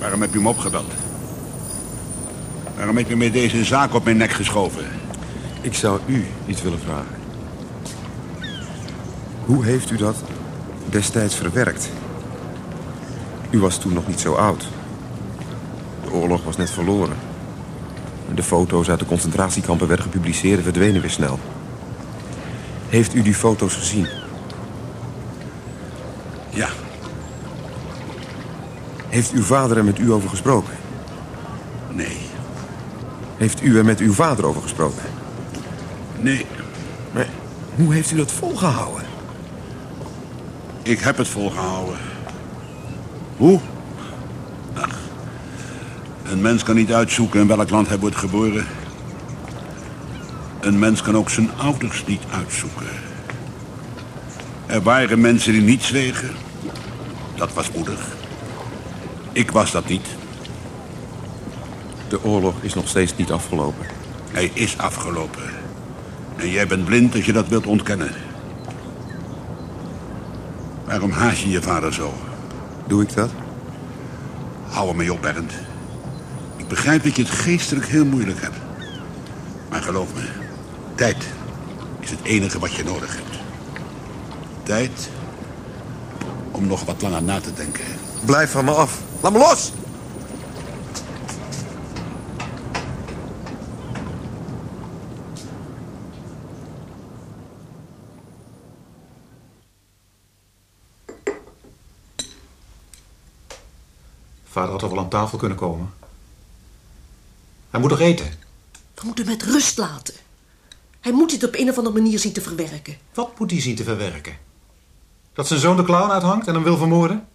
Waarom heb je hem opgebeld? Waarom heb je me deze zaak op mijn nek geschoven? Ik zou u iets willen vragen. Hoe heeft u dat destijds verwerkt? U was toen nog niet zo oud. De oorlog was net verloren. De foto's uit de concentratiekampen werden gepubliceerd en verdwenen weer snel. Heeft u die foto's gezien? Ja. Heeft uw vader er met u over gesproken? Nee. Heeft u er met uw vader over gesproken? Nee. Maar hoe heeft u dat volgehouden? Ik heb het volgehouden. Hoe? Ach, een mens kan niet uitzoeken in welk land hij wordt geboren. Een mens kan ook zijn ouders niet uitzoeken. Er waren mensen die niet zwegen. Dat was moedig. Ik was dat niet. De oorlog is nog steeds niet afgelopen. Hij is afgelopen. En jij bent blind als je dat wilt ontkennen. Waarom haat je je vader zo? Doe ik dat? Hou er mee op, Bernd. Ik begrijp dat je het geestelijk heel moeilijk hebt. Maar geloof me, tijd is het enige wat je nodig hebt. Tijd om nog wat langer na te denken. Blijf van me af. Laat me los! Vader had toch wel aan tafel kunnen komen. Hij moet toch eten? We moeten hem met rust laten. Hij moet dit op een of andere manier zien te verwerken. Wat moet hij zien te verwerken? Dat zijn zoon de clown uithangt en hem wil vermoorden?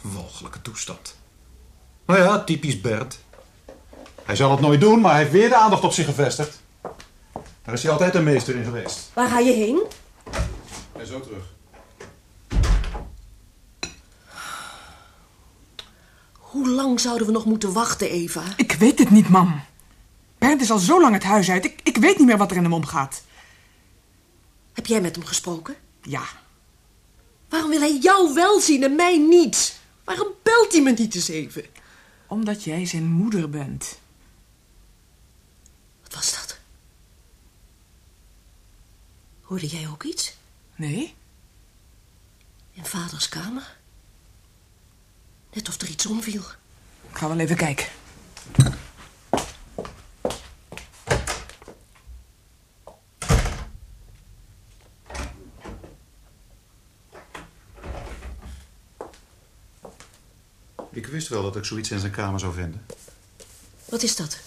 Walgelijke toestand. Nou ja, typisch Bert. Hij zal het nooit doen, maar hij heeft weer de aandacht op zich gevestigd. Daar is hij altijd een meester in geweest. Waar ga je heen? En zo terug. Hoe lang zouden we nog moeten wachten, Eva? Ik weet het niet, mam. Bernd is al zo lang het huis uit. Ik, ik weet niet meer wat er in hem omgaat. Heb jij met hem gesproken? Ja. Waarom wil hij jou wel zien en mij niet? Waarom belt hij me niet eens even? Omdat jij zijn moeder bent. Wat was dat? Hoorde jij ook iets? Nee. In vaders kamer? Net of er iets omviel. Ik ga wel even kijken. Ik wist wel dat ik zoiets in zijn kamer zou vinden. Wat is dat?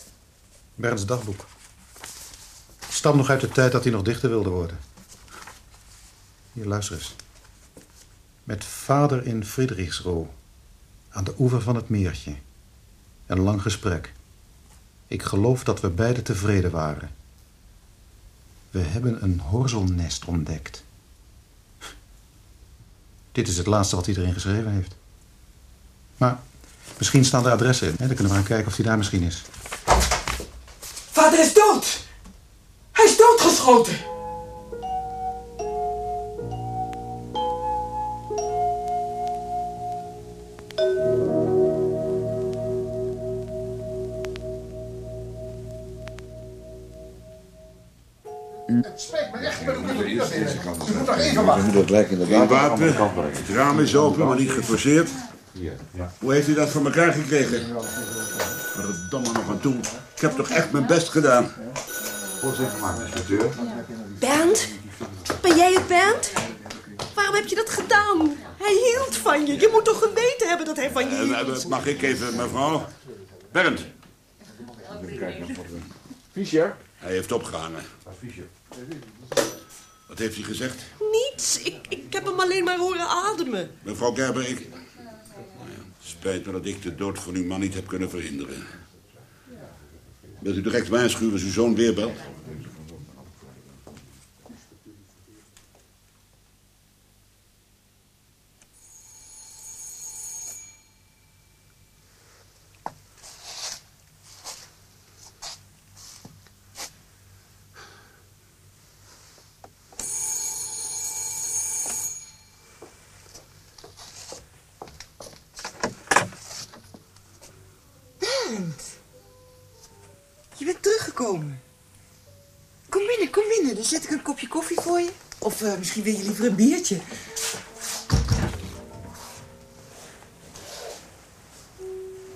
Bernds dagboek. Het stamt nog uit de tijd dat hij nog dichter wilde worden. Hier, luister eens. Met vader in Friedrichsruh, aan de oever van het meertje. Een lang gesprek. Ik geloof dat we beiden tevreden waren. We hebben een horzelnest ontdekt. Dit is het laatste wat erin geschreven heeft. Maar misschien staan er adressen in. Dan kunnen we gaan kijken of hij daar misschien is. Vader is dood! Hij is doodgeschoten! Je moet nog even wachten. Wapen. Het raam is open, maar niet geforceerd. Ja. Hoe heeft u dat voor elkaar gekregen? Verdomme nog aan toe. Ik heb toch echt mijn best gedaan. Voorzitter, maar inspecteur. Bernd? Ben jij het, Bernd? Waarom heb je dat gedaan? Hij hield van je. Je moet toch geweten hebben dat hij van je Eh, hield? eh, mag ik even, mevrouw? Bernd. Fischer? Hij heeft opgehangen. Fischer. Wat heeft hij gezegd? Niets. Ik, ik heb hem alleen maar horen ademen. Mevrouw Gerber, ik... Nou ja, spijt me dat ik de dood van uw man niet heb kunnen verhinderen. Wilt u direct waarschuwen als uw zoon weer belt? Bernd. Je bent teruggekomen. Kom binnen, kom binnen. Dan zet ik een kopje koffie voor je. Of eh, misschien wil je liever een biertje.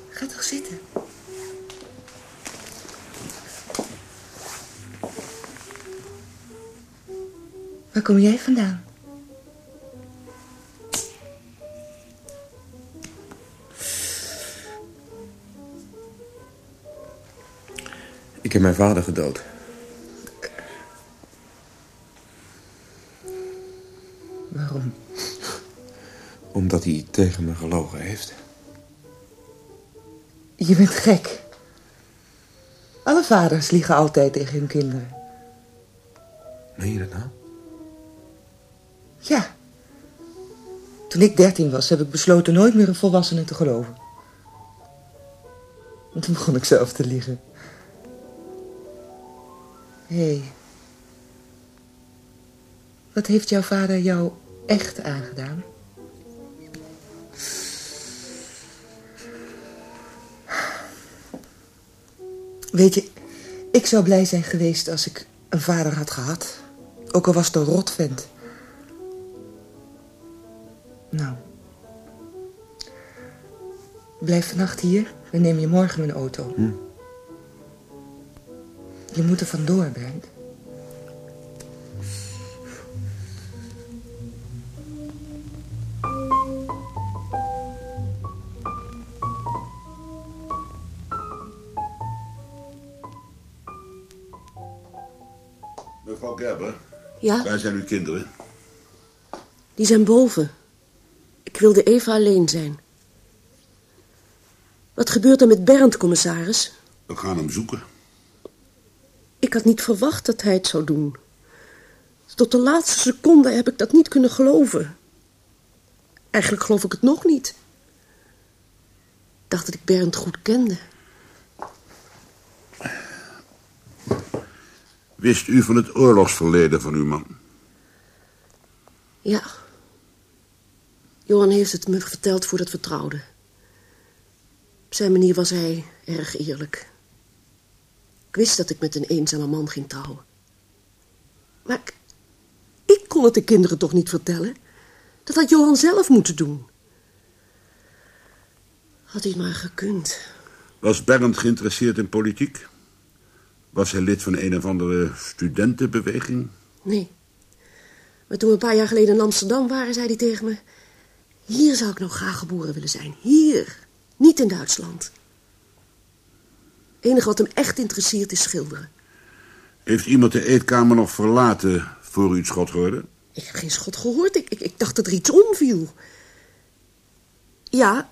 Ga toch zitten. Waar kom jij vandaan? Ik heb mijn vader gedood. Tegen me gelogen heeft. Je bent gek. Alle vaders liegen altijd tegen hun kinderen. Meen je dat nou? Ja. Toen ik dertien was, heb ik besloten nooit meer een volwassene te geloven. En toen begon ik zelf te liegen. Hé. Hey. Wat heeft jouw vader jou echt aangedaan? Weet je, ik zou blij zijn geweest als ik een vader had gehad. Ook al was het een rotvent. Nou. Blijf vannacht hier, dan neem je morgen mijn auto. Hm. Je moet er vandoor, Bernd. Ja, waar zijn uw kinderen? die zijn boven. Ik wilde even alleen zijn. Wat gebeurt er met Bernd, commissaris? We gaan hem zoeken. Ik had niet verwacht dat hij het zou doen. Tot de laatste seconde heb ik dat niet kunnen geloven. Eigenlijk geloof ik het nog niet. Ik dacht dat ik Bernd goed kende. Wist u van het oorlogsverleden van uw man? Ja. Johan heeft het me verteld voordat we trouwden. Op zijn manier was hij erg eerlijk. Ik wist dat ik met een eenzame man ging trouwen. Maar ik, ik kon het de kinderen toch niet vertellen? Dat had Johan zelf moeten doen. Had hij maar gekund. Was Bernd geïnteresseerd in politiek? Was hij lid van een of andere studentenbeweging? Nee. Maar toen we een paar jaar geleden in Amsterdam waren, zei hij tegen me... Hier zou ik nou graag geboren willen zijn. Hier. Niet in Duitsland. Het enige wat hem echt interesseert is schilderen. Heeft iemand de eetkamer nog verlaten voor u het schot hoorde? Ik heb geen schot gehoord. Ik, ik, ik dacht dat er iets omviel. Ja,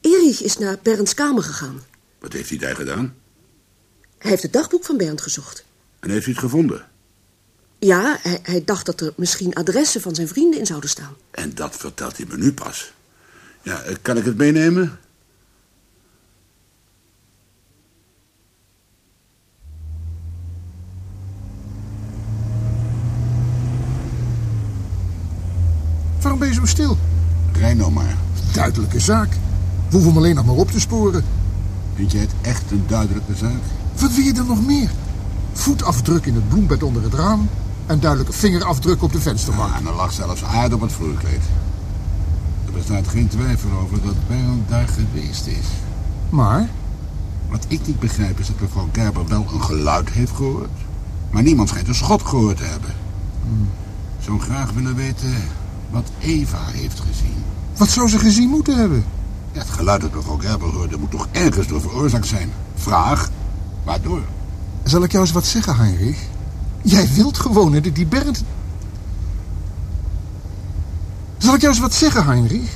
Erich is naar Bernds kamer gegaan. Wat heeft hij daar gedaan? Hij heeft het dagboek van Bernd gezocht. En heeft u het gevonden? Ja, hij, hij dacht dat er misschien adressen van zijn vrienden in zouden staan. En dat vertelt hij me nu pas. Ja, eh, kan ik het meenemen? Waarom ben je zo stil? Rij nou maar. Duidelijke zaak. We hoeven hem alleen nog maar op te sporen. Vind jij het echt een duidelijke zaak? Wat wil je er nog meer? Voetafdruk in het bloembed onder het raam... en duidelijke vingerafdruk op de vensterbank. Ja, en er lag zelfs aarde op het vloerkleed. Er bestaat geen twijfel over dat Bernd daar geweest is. Maar? Wat ik niet begrijp is dat mevrouw Gerber wel een geluid heeft gehoord. Maar niemand schijnt een schot gehoord te hebben. Ik zou graag willen weten wat Eva heeft gezien. Wat zou ze gezien moeten hebben? Ja, het geluid dat mevrouw Gerber hoorde moet toch ergens door veroorzaakt zijn. Vraag, waardoor? Zal ik jou eens wat zeggen, Heinrich? Jij wilt gewoon dat die Bernd... Zal ik jou eens wat zeggen, Heinrich?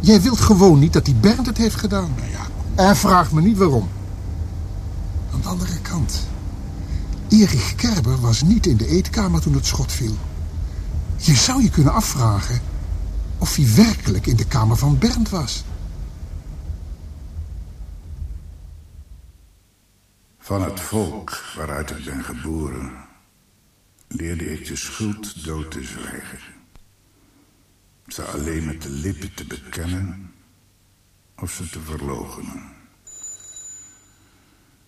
Jij wilt gewoon niet dat die Bernd het heeft gedaan. Nou ja, En vraag me niet waarom. Aan de andere kant. Erich Kerber was niet in de eetkamer toen het schot viel. Je zou je kunnen afvragen of hij werkelijk in de kamer van Bernd was. Van het volk waaruit ik ben geboren, leerde ik de schuld dood te zwijgen. Ze alleen met de lippen te bekennen of ze te verloochenen.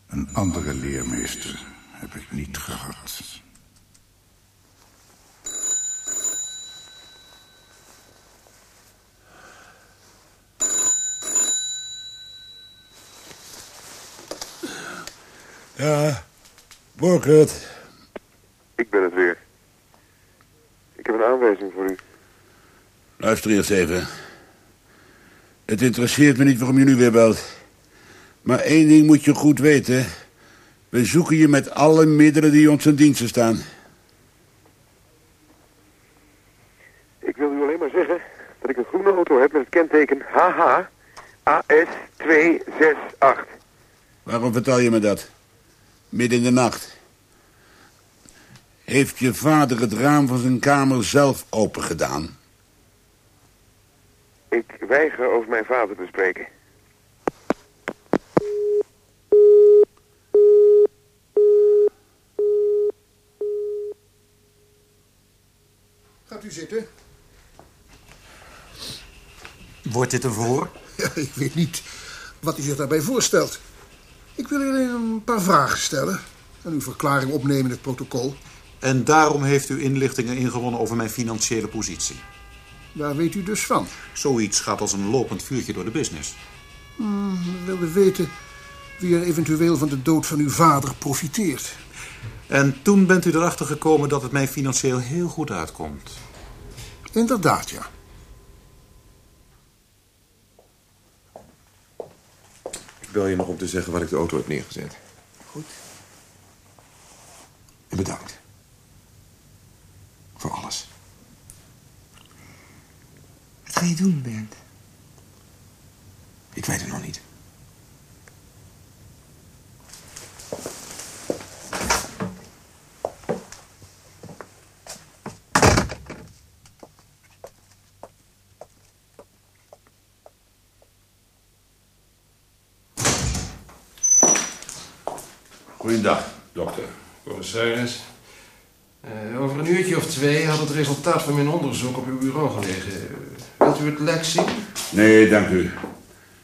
Een andere leermeester heb ik niet gehad. Ja, Borkert. Ik ben het weer. Ik heb een aanwijzing voor u. Luister eerst even. Het interesseert me niet waarom je nu weer belt. Maar één ding moet je goed weten. We zoeken je met alle middelen die ons ten dienste staan. Ik wil u alleen maar zeggen dat ik een groene auto heb met het kenteken HH AS268. Waarom vertel je me dat? Midden in de nacht. Heeft je vader het raam van zijn kamer zelf open gedaan? Ik weiger over mijn vader te spreken. Gaat u zitten? Wordt dit een verhoor? Ja, ik weet niet wat u zich daarbij voorstelt. Ik wil u alleen een paar vragen stellen. En uw verklaring opnemen in het protocol. En daarom heeft u inlichtingen ingewonnen over mijn financiële positie. Daar weet u dus van. Zoiets gaat als een lopend vuurtje door de business. Hmm, we wilden weten wie er eventueel van de dood van uw vader profiteert. En toen bent u erachter gekomen dat het mij financieel heel goed uitkomt. Inderdaad, ja. Bel je nog om te zeggen waar ik de auto heb neergezet. Goed. En bedankt. Voor alles. Wat ga je doen, Bernd? Ik weet het nog niet. Goeiedag, dokter. Commissaris. Eh, over een uurtje of twee had het resultaat van mijn onderzoek op uw bureau gelegen. Wilt u het lek zien? Nee, dank u.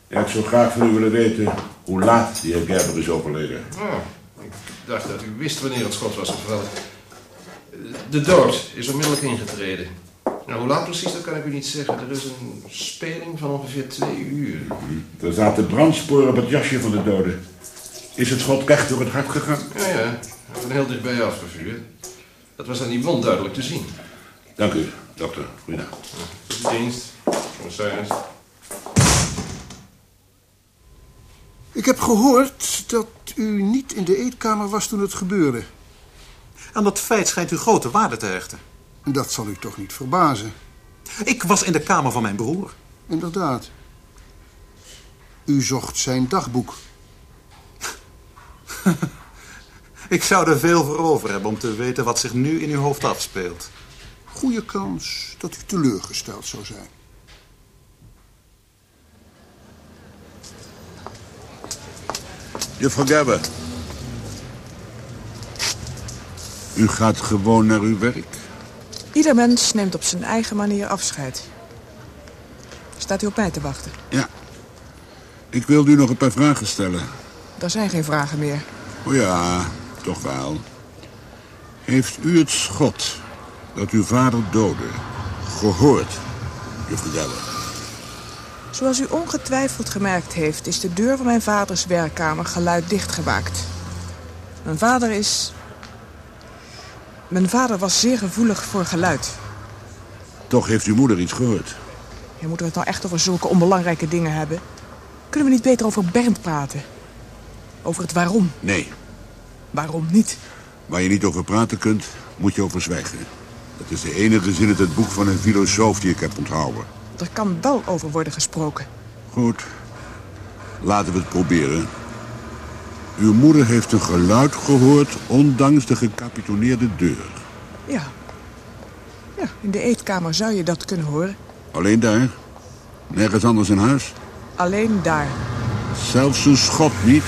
Ja, ik zou graag van u willen weten hoe laat die heer Gerber is overleden. Oh, ik dacht dat u wist wanneer het schot was gevallen. De dood is onmiddellijk ingetreden. Nou, hoe laat precies, dat kan ik u niet zeggen. Er is een speling van ongeveer twee uur. Er zaten brandsporen op het jasje van de dode. Is het schot recht door het hart gegaan? Ja, ja. Van heel dichtbij afgevuurd. Dat was aan die wond duidelijk te zien. Dank u, dokter. De dienst. Commissaris. Ik heb gehoord dat u niet in de eetkamer was toen het gebeurde. Aan dat feit schijnt u grote waarde te hechten. Dat zal u toch niet verbazen? Ik was in de kamer van mijn broer. Inderdaad. U zocht zijn dagboek. Ik zou er veel voor over hebben om te weten wat zich nu in uw hoofd afspeelt. Goeie kans dat u teleurgesteld zou zijn. Juffrouw Gerber. U gaat gewoon naar uw werk? Ieder mens neemt op zijn eigen manier afscheid. Staat u op mij te wachten? Ja. Ik wilde u nog een paar vragen stellen. Er zijn geen vragen meer. Oh ja, toch wel. Heeft u het schot dat uw vader doodde gehoord, juffrouw Gerber? Zoals u ongetwijfeld gemerkt heeft, is de deur van mijn vaders werkkamer geluiddicht gemaakt. Mijn vader is... Mijn vader was zeer gevoelig voor geluid. Toch heeft uw moeder iets gehoord. Ja, moeten we het nou echt over zulke onbelangrijke dingen hebben? Kunnen we niet beter over Bernd praten? Over het waarom. Nee, Waarom niet? waar je niet over praten kunt, moet je over zwijgen. Dat is de enige zin uit het boek van een filosoof die ik heb onthouden. Er kan wel over worden gesproken. Goed, laten we het proberen. Uw moeder heeft een geluid gehoord, ondanks de gecapitoneerde deur. Ja. Ja, in de eetkamer zou je dat kunnen horen. Alleen daar? Nergens anders in huis? Alleen daar. Zelfs een schot niet?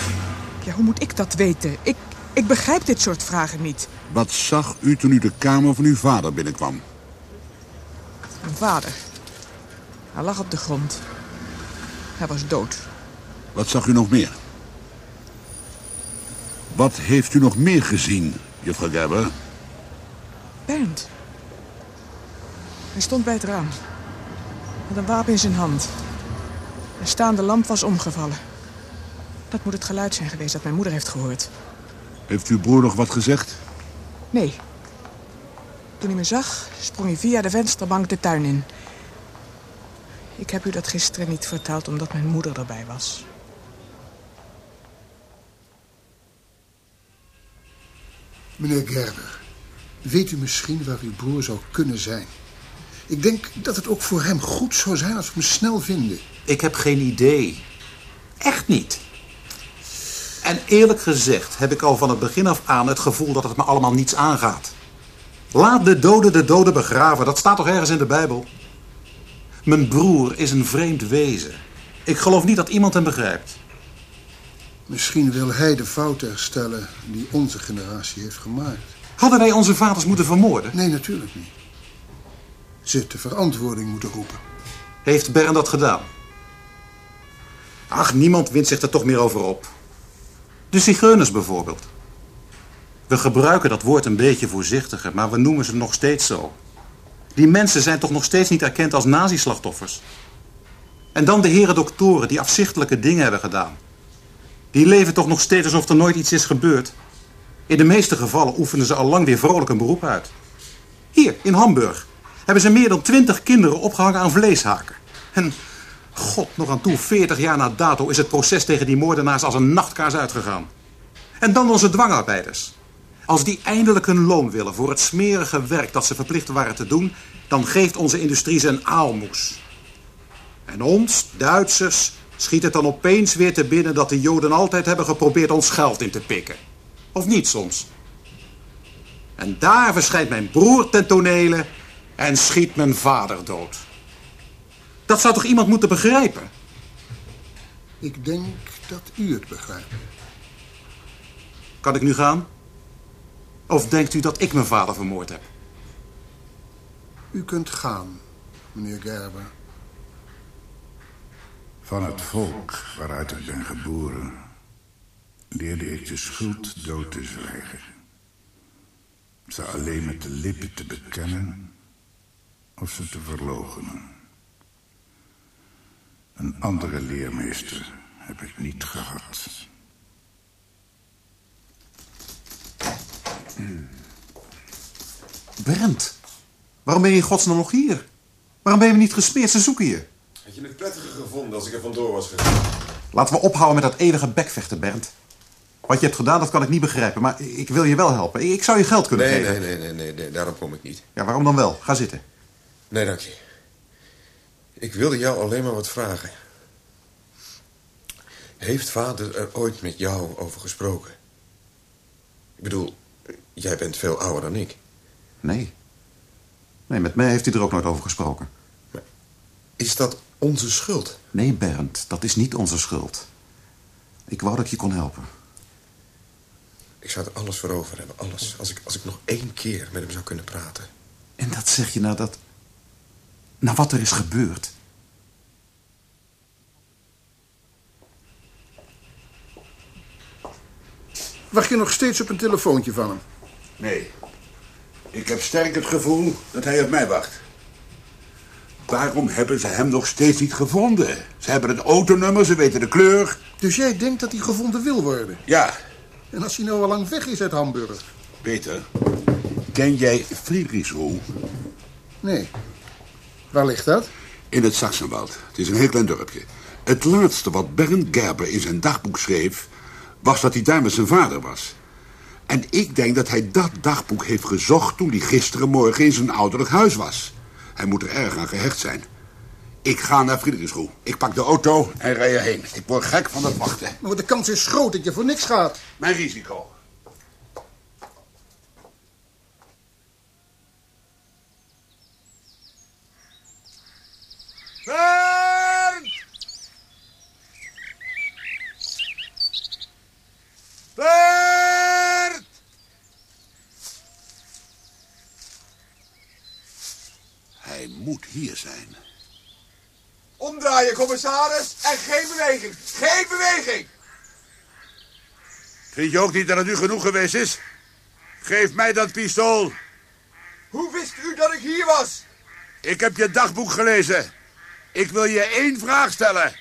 Ja, hoe moet ik dat weten? Ik, ik begrijp dit soort vragen niet. Wat zag u toen u de kamer van uw vader binnenkwam? Mijn vader. Hij lag op de grond. Hij was dood. Wat zag u nog meer? Wat heeft u nog meer gezien, juffrouw Gerber? Bernd. Hij stond bij het raam. Met een wapen in zijn hand. De staande lamp was omgevallen. Dat moet het geluid zijn geweest dat mijn moeder heeft gehoord. Heeft uw broer nog wat gezegd? Nee. Toen hij me zag, sprong hij via de vensterbank de tuin in. Ik heb u dat gisteren niet verteld omdat mijn moeder erbij was. Meneer Gerber, weet u misschien waar uw broer zou kunnen zijn? Ik denk dat het ook voor hem goed zou zijn als we hem snel vinden. Ik heb geen idee. Echt niet. En eerlijk gezegd heb ik al van het begin af aan het gevoel dat het me allemaal niets aangaat. Laat de doden de doden begraven, dat staat toch ergens in de Bijbel? Mijn broer is een vreemd wezen. Ik geloof niet dat iemand hem begrijpt. Misschien wil hij de fout herstellen die onze generatie heeft gemaakt. Hadden wij onze vaders moeten vermoorden? Nee, natuurlijk niet. Ze de verantwoording moeten roepen. Heeft Bern dat gedaan? Ach, niemand wint zich er toch meer over op. De zigeuners bijvoorbeeld. We gebruiken dat woord een beetje voorzichtiger, maar we noemen ze nog steeds zo. Die mensen zijn toch nog steeds niet erkend als nazislachtoffers. En dan de heren doktoren die afzichtelijke dingen hebben gedaan. Die leven toch nog steeds alsof er nooit iets is gebeurd. In de meeste gevallen oefenen ze al lang weer vrolijk een beroep uit. Hier, in Hamburg, hebben ze meer dan twintig kinderen opgehangen aan vleeshaken. En, god, nog aan toe, 40 jaar na dato is het proces tegen die moordenaars als een nachtkaars uitgegaan. En dan onze dwangarbeiders. Als die eindelijk hun loon willen voor het smerige werk dat ze verplicht waren te doen, dan geeft onze industrie ze een aalmoes. En ons, Duitsers, schiet het dan opeens weer te binnen dat de Joden altijd hebben geprobeerd ons geld in te pikken. Of niet soms? En daar verschijnt mijn broer ten tonele en schiet mijn vader dood. Dat zou toch iemand moeten begrijpen? Ik denk dat u het begrijpt. Kan ik nu gaan? Of denkt u dat ik mijn vader vermoord heb? U kunt gaan, meneer Gerber. Van het volk waaruit ik ben geboren, leerde ik de schuld dood te zwijgen. Ze alleen met de lippen te bekennen of ze te verloochenen. Een andere leermeester heb ik niet gehad. Brent, waarom ben je in godsnaam nog hier? Waarom ben je niet gesmeerd? Ze zoeken je. Had je het prettiger gevonden als ik er vandoor was gegaan? Laten we ophouden met dat eeuwige bekvechten, Bernd. Wat je hebt gedaan, dat kan ik niet begrijpen. Maar ik wil je wel helpen. Ik zou je geld kunnen Nee, geven. nee, nee, nee, nee, nee, daarom kom ik niet. Ja, waarom dan wel? Ga zitten. Nee, dank je. Ik wilde jou alleen maar wat vragen. Heeft vader er ooit met jou over gesproken? Ik bedoel, jij bent veel ouder dan ik. Nee. Nee, met mij heeft hij er ook nooit over gesproken. Is dat onze schuld? Nee, Bernd, dat is niet onze schuld. Ik wou dat ik je kon helpen. Ik zou er alles voor over hebben, alles. Als ik, als ik nog één keer met hem zou kunnen praten. En dat zeg je nadat... Na wat er is gebeurd. Wacht je nog steeds op een telefoontje van hem? Nee. Ik heb sterk het gevoel dat hij op mij wacht. Waarom hebben ze hem nog steeds niet gevonden? Ze hebben het autonummer, ze weten de kleur. Dus jij denkt dat hij gevonden wil worden? Ja. En als hij nou al lang weg is uit Hamburg? Peter, ken jij Friedrichsruhe? Nee. Waar ligt dat? In het Sachsenwald. Het is een heel klein dorpje. Het laatste wat Bernd Gerber in zijn dagboek schreef... was dat hij daar met zijn vader was. En ik denk dat hij dat dagboek heeft gezocht... toen hij gisterenmorgen in zijn ouderlijk huis was. Hij moet er erg aan gehecht zijn. Ik ga naar Friedrichsruhe. Ik pak de auto en rij erheen. Ik word gek van het wachten. Maar de kans is groot dat je voor niks gaat. Mijn risico. Bernd! Bernd! Hij moet hier zijn. Omdraaien, commissaris. En geen beweging. Geen beweging. Vind je ook niet dat het u genoeg geweest is? Geef mij dat pistool. Hoe wist u dat ik hier was? Ik heb je dagboek gelezen. Ik wil je één vraag stellen.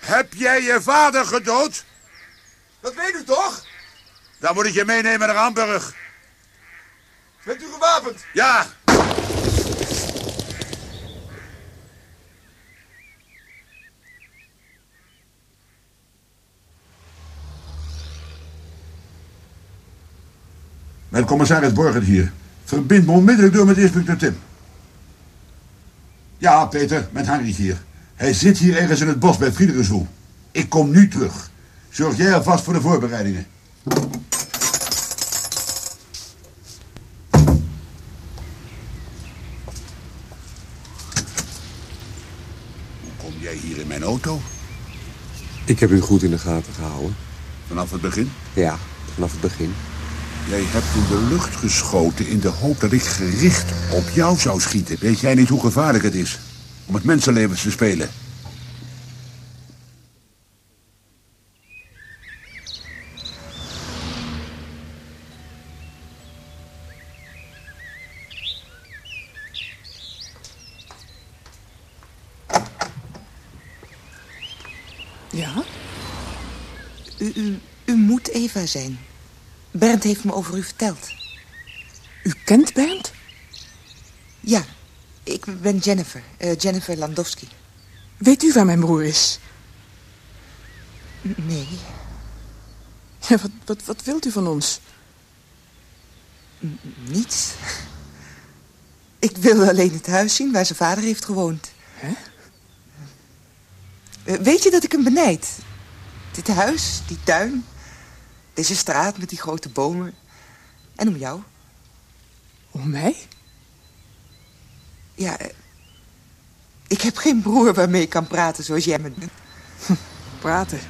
Heb jij je vader gedood? Dat weet u toch? Dan moet ik je meenemen naar Hamburg. Bent u gewapend? Ja. Mijn commissaris Borgert hier. Verbind me onmiddellijk door met inspecteur Tim. Ja, Peter, met Henry hier. Hij zit hier ergens in het bos bij Friedrichsruhe. Ik kom nu terug. Zorg jij alvast voor de voorbereidingen. Hoe kom jij hier in mijn auto? Ik heb u goed in de gaten gehouden. Vanaf het begin? Ja, vanaf het begin. Jij hebt in de lucht geschoten in de hoop dat ik gericht op jou zou schieten. Weet jij niet hoe gevaarlijk het is om met mensenlevens te spelen? Ja? U, u, u moet Eva zijn. Bernd heeft me over u verteld. U kent Bernd? Ja, ik ben Jennifer. eh, Jennifer Landowski. Weet u waar mijn broer is? Nee, Ja, wat, wat, wat wilt u van ons? n- niets. Ik wilde alleen het huis zien waar zijn vader heeft gewoond. Hè? Eh, Weet je dat ik hem benijd? Dit huis, die tuin, deze straat met die grote bomen. En om jou. Om mij? Ja, eh, ik heb geen broer waarmee ik kan praten zoals jij me doet. Praten.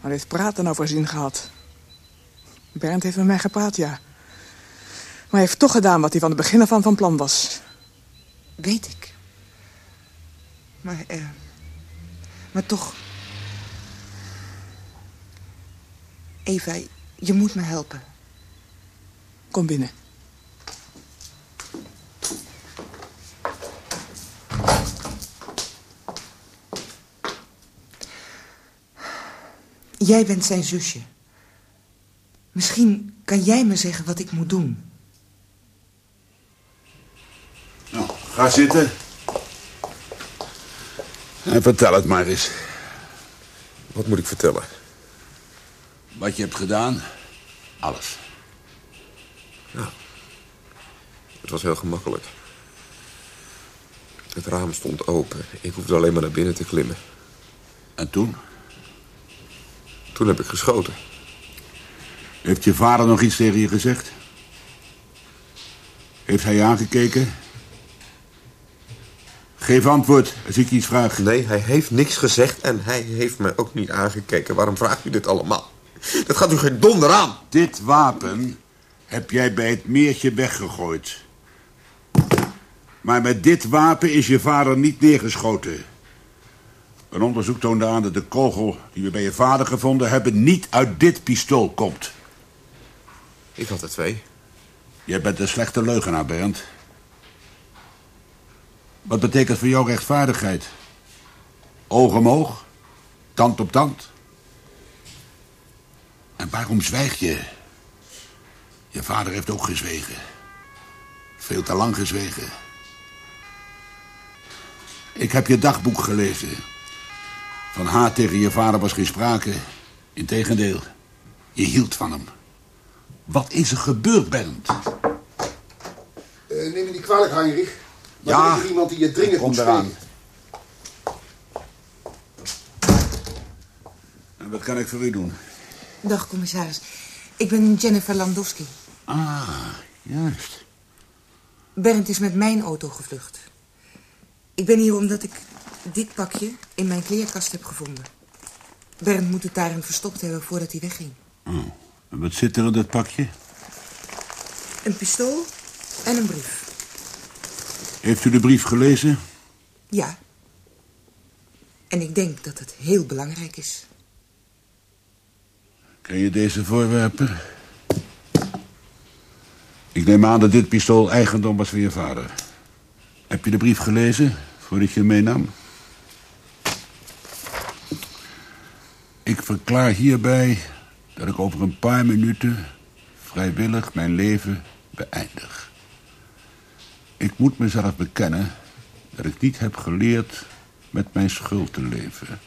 Wat heeft praten nou voor zin gehad? Bernd heeft met mij gepraat, ja. Maar hij heeft toch gedaan wat hij van het begin af aan van plan was. Weet ik. Maar, eh, maar toch... Eva, je moet me helpen. Kom binnen. Jij bent zijn zusje. Misschien kan jij me zeggen wat ik moet doen. Nou, ga zitten. En vertel het maar eens. Wat moet ik vertellen? Wat je hebt gedaan. Alles. Het was heel gemakkelijk. Het raam stond open. Ik hoefde alleen maar naar binnen te klimmen. En toen? Toen heb ik geschoten. Heeft je vader nog iets tegen je gezegd? Heeft hij je aangekeken? Geef antwoord als ik iets vraag. Nee, hij heeft niks gezegd en hij heeft mij ook niet aangekeken. Waarom vraagt u dit allemaal? Dat gaat u geen donder aan. Dit wapen heb jij bij het meertje weggegooid. Maar met dit wapen is je vader niet neergeschoten. Een onderzoek toonde aan dat de kogel die we bij je vader gevonden hebben... niet uit dit pistool komt. Ik had er twee. Jij bent een slechte leugenaar, Bernd. Wat betekent voor jou rechtvaardigheid? Oog om oog? Tand op tand? En waarom zwijg je? Je vader heeft ook gezwegen. Veel te lang gezwegen. Ik heb je dagboek gelezen. Van haat tegen je vader was geen sprake. Integendeel, je hield van hem. Wat is er gebeurd, Bernd? Eh, neem me niet kwalijk, Heinrich. Maar Ja, er is iemand die je dringend moet eraan. En wat kan ik voor u doen? Dag, commissaris. Ik ben Jennifer Landowski. Ah, juist. Bernd is met mijn auto gevlucht. Ik ben hier omdat ik dit pakje in mijn kleerkast heb gevonden. Bernd moet het daarin verstopt hebben voordat hij wegging. Oh, en wat zit er in dat pakje? Een pistool en een brief. Heeft u de brief gelezen? Ja. En ik denk dat het heel belangrijk is. Ken je deze voorwerpen? Ik neem aan dat dit pistool eigendom was van je vader. Heb je de brief gelezen voordat je hem meenam? Ik verklaar hierbij dat ik over een paar minuten vrijwillig mijn leven beëindig. Ik moet mezelf bekennen dat ik niet heb geleerd met mijn schuld te leven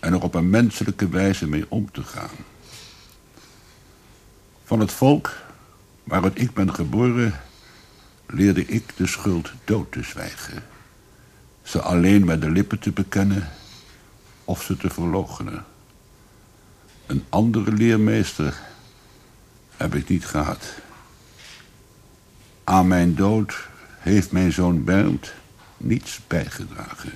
en er op een menselijke wijze mee om te gaan. Van het volk waaruit ik ben geboren, leerde ik de schuld dood te zwijgen. Ze alleen met de lippen te bekennen of ze te verloochenen. Een andere leermeester heb ik niet gehad. Aan mijn dood heeft mijn zoon Bernd niets bijgedragen.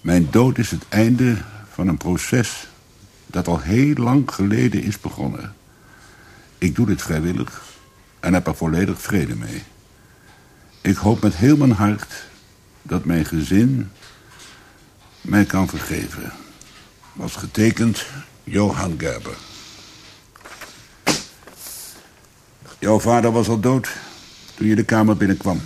Mijn dood is het einde van een proces dat al heel lang geleden is begonnen. Ik doe dit vrijwillig en heb er volledig vrede mee. Ik hoop met heel mijn hart dat mijn gezin mij kan vergeven. Was getekend Johan Gerber. Jouw vader was al dood toen je de kamer binnenkwam.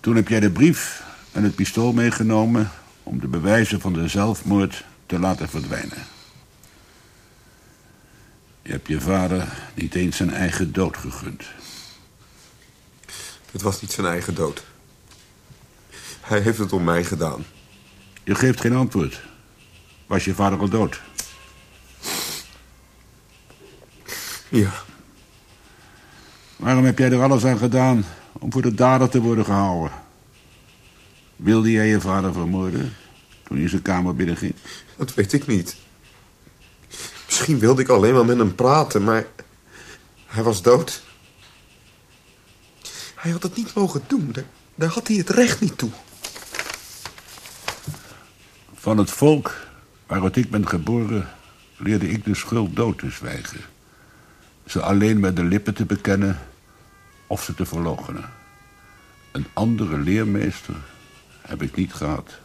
Toen heb jij de brief en het pistool meegenomen om de bewijzen van de zelfmoord te laten verdwijnen. Je hebt je vader niet eens zijn eigen dood gegund. Het was niet zijn eigen dood. Hij heeft het om mij gedaan. Je geeft geen antwoord. Was je vader al dood? Ja. Waarom heb jij er alles aan gedaan om voor de dader te worden gehouden? Wilde jij je vader vermoorden toen je zijn kamer binnenging? Dat weet ik niet. Misschien wilde ik alleen maar met hem praten, maar hij was dood. Hij had het niet mogen doen. Daar, daar had hij het recht niet toe. Van het volk waaruit ik ben geboren, leerde ik de schuld dood te zwijgen. Ze alleen met de lippen te bekennen of ze te verloochenen. Een andere leermeester heb ik niet gehad.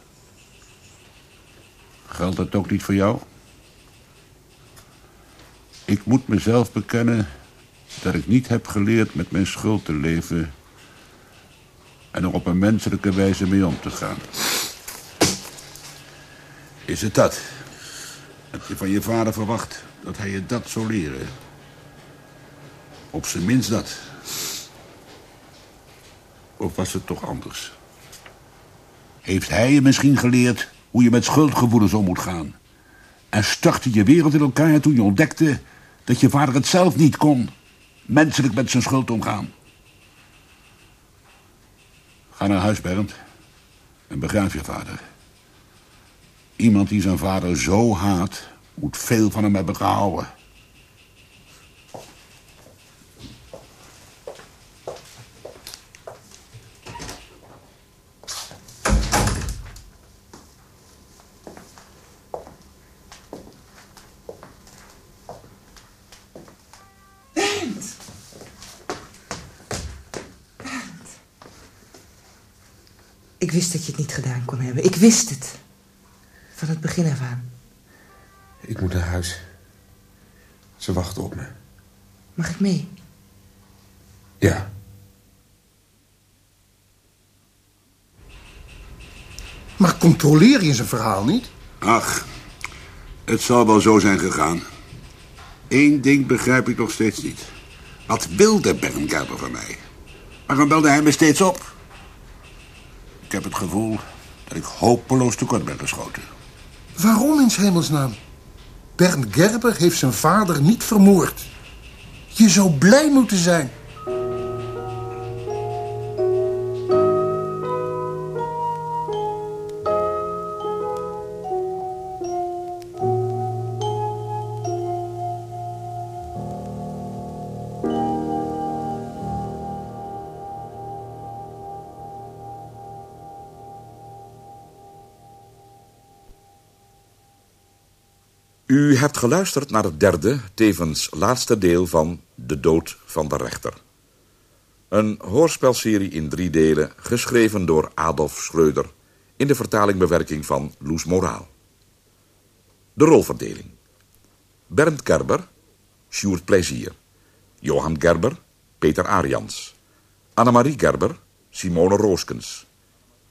Geldt dat ook niet voor jou? Ik moet mezelf bekennen dat ik niet heb geleerd met mijn schuld te leven en er op een menselijke wijze mee om te gaan. Is het dat? Heb je van je vader verwacht dat hij je dat zou leren? Op zijn minst dat. Of was het toch anders? Heeft hij je misschien geleerd hoe je met schuldgevoelens om moet gaan? En startte je wereld in elkaar toen je ontdekte dat je vader het zelf niet kon. Menselijk met zijn schuld omgaan. Ga naar huis, Bernd. En begraaf je vader. Iemand die zijn vader zo haat, moet veel van hem hebben gehouden. Ik wist dat je het niet gedaan kon hebben. Ik wist het. Van het begin af aan. Ik moet naar huis. Ze wachten op me. Mag ik mee? Ja. Maar controleer je zijn verhaal niet? Ach, het zal wel zo zijn gegaan. Eén ding begrijp ik nog steeds niet. Wat wilde Berngarder van mij? Waarom belde hij me steeds op? Gevoel dat ik hopeloos tekort ben geschoten. Waarom in hemelsnaam? Bernd Gerber heeft zijn vader niet vermoord. Je zou blij moeten zijn. U hebt geluisterd naar het derde, tevens laatste deel van De Dood van de Rechter. Een hoorspelserie in drie delen, geschreven door Adolf Schreuder... in de vertaling-bewerking van Loes Moraal. De rolverdeling. Bernd Gerber, Sjoerd Plezier. Johan Gerber, Peter Arians. Annemarie Gerber, Simone Rooskens.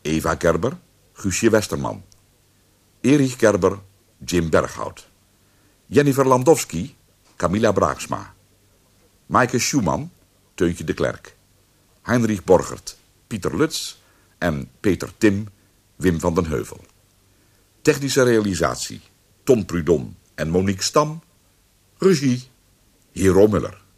Eva Gerber, Guusje Westerman. Erich Gerber, Jim Berghout. Jennifer Landowski, Camilla Braaksma. Maaike Schumann, Teuntje de Klerk. Heinrich Borgert, Pieter Lutz en Peter Tim, Wim van den Heuvel. Technische realisatie, Ton Prudon en Monique Stam. Regie, Hero Muller.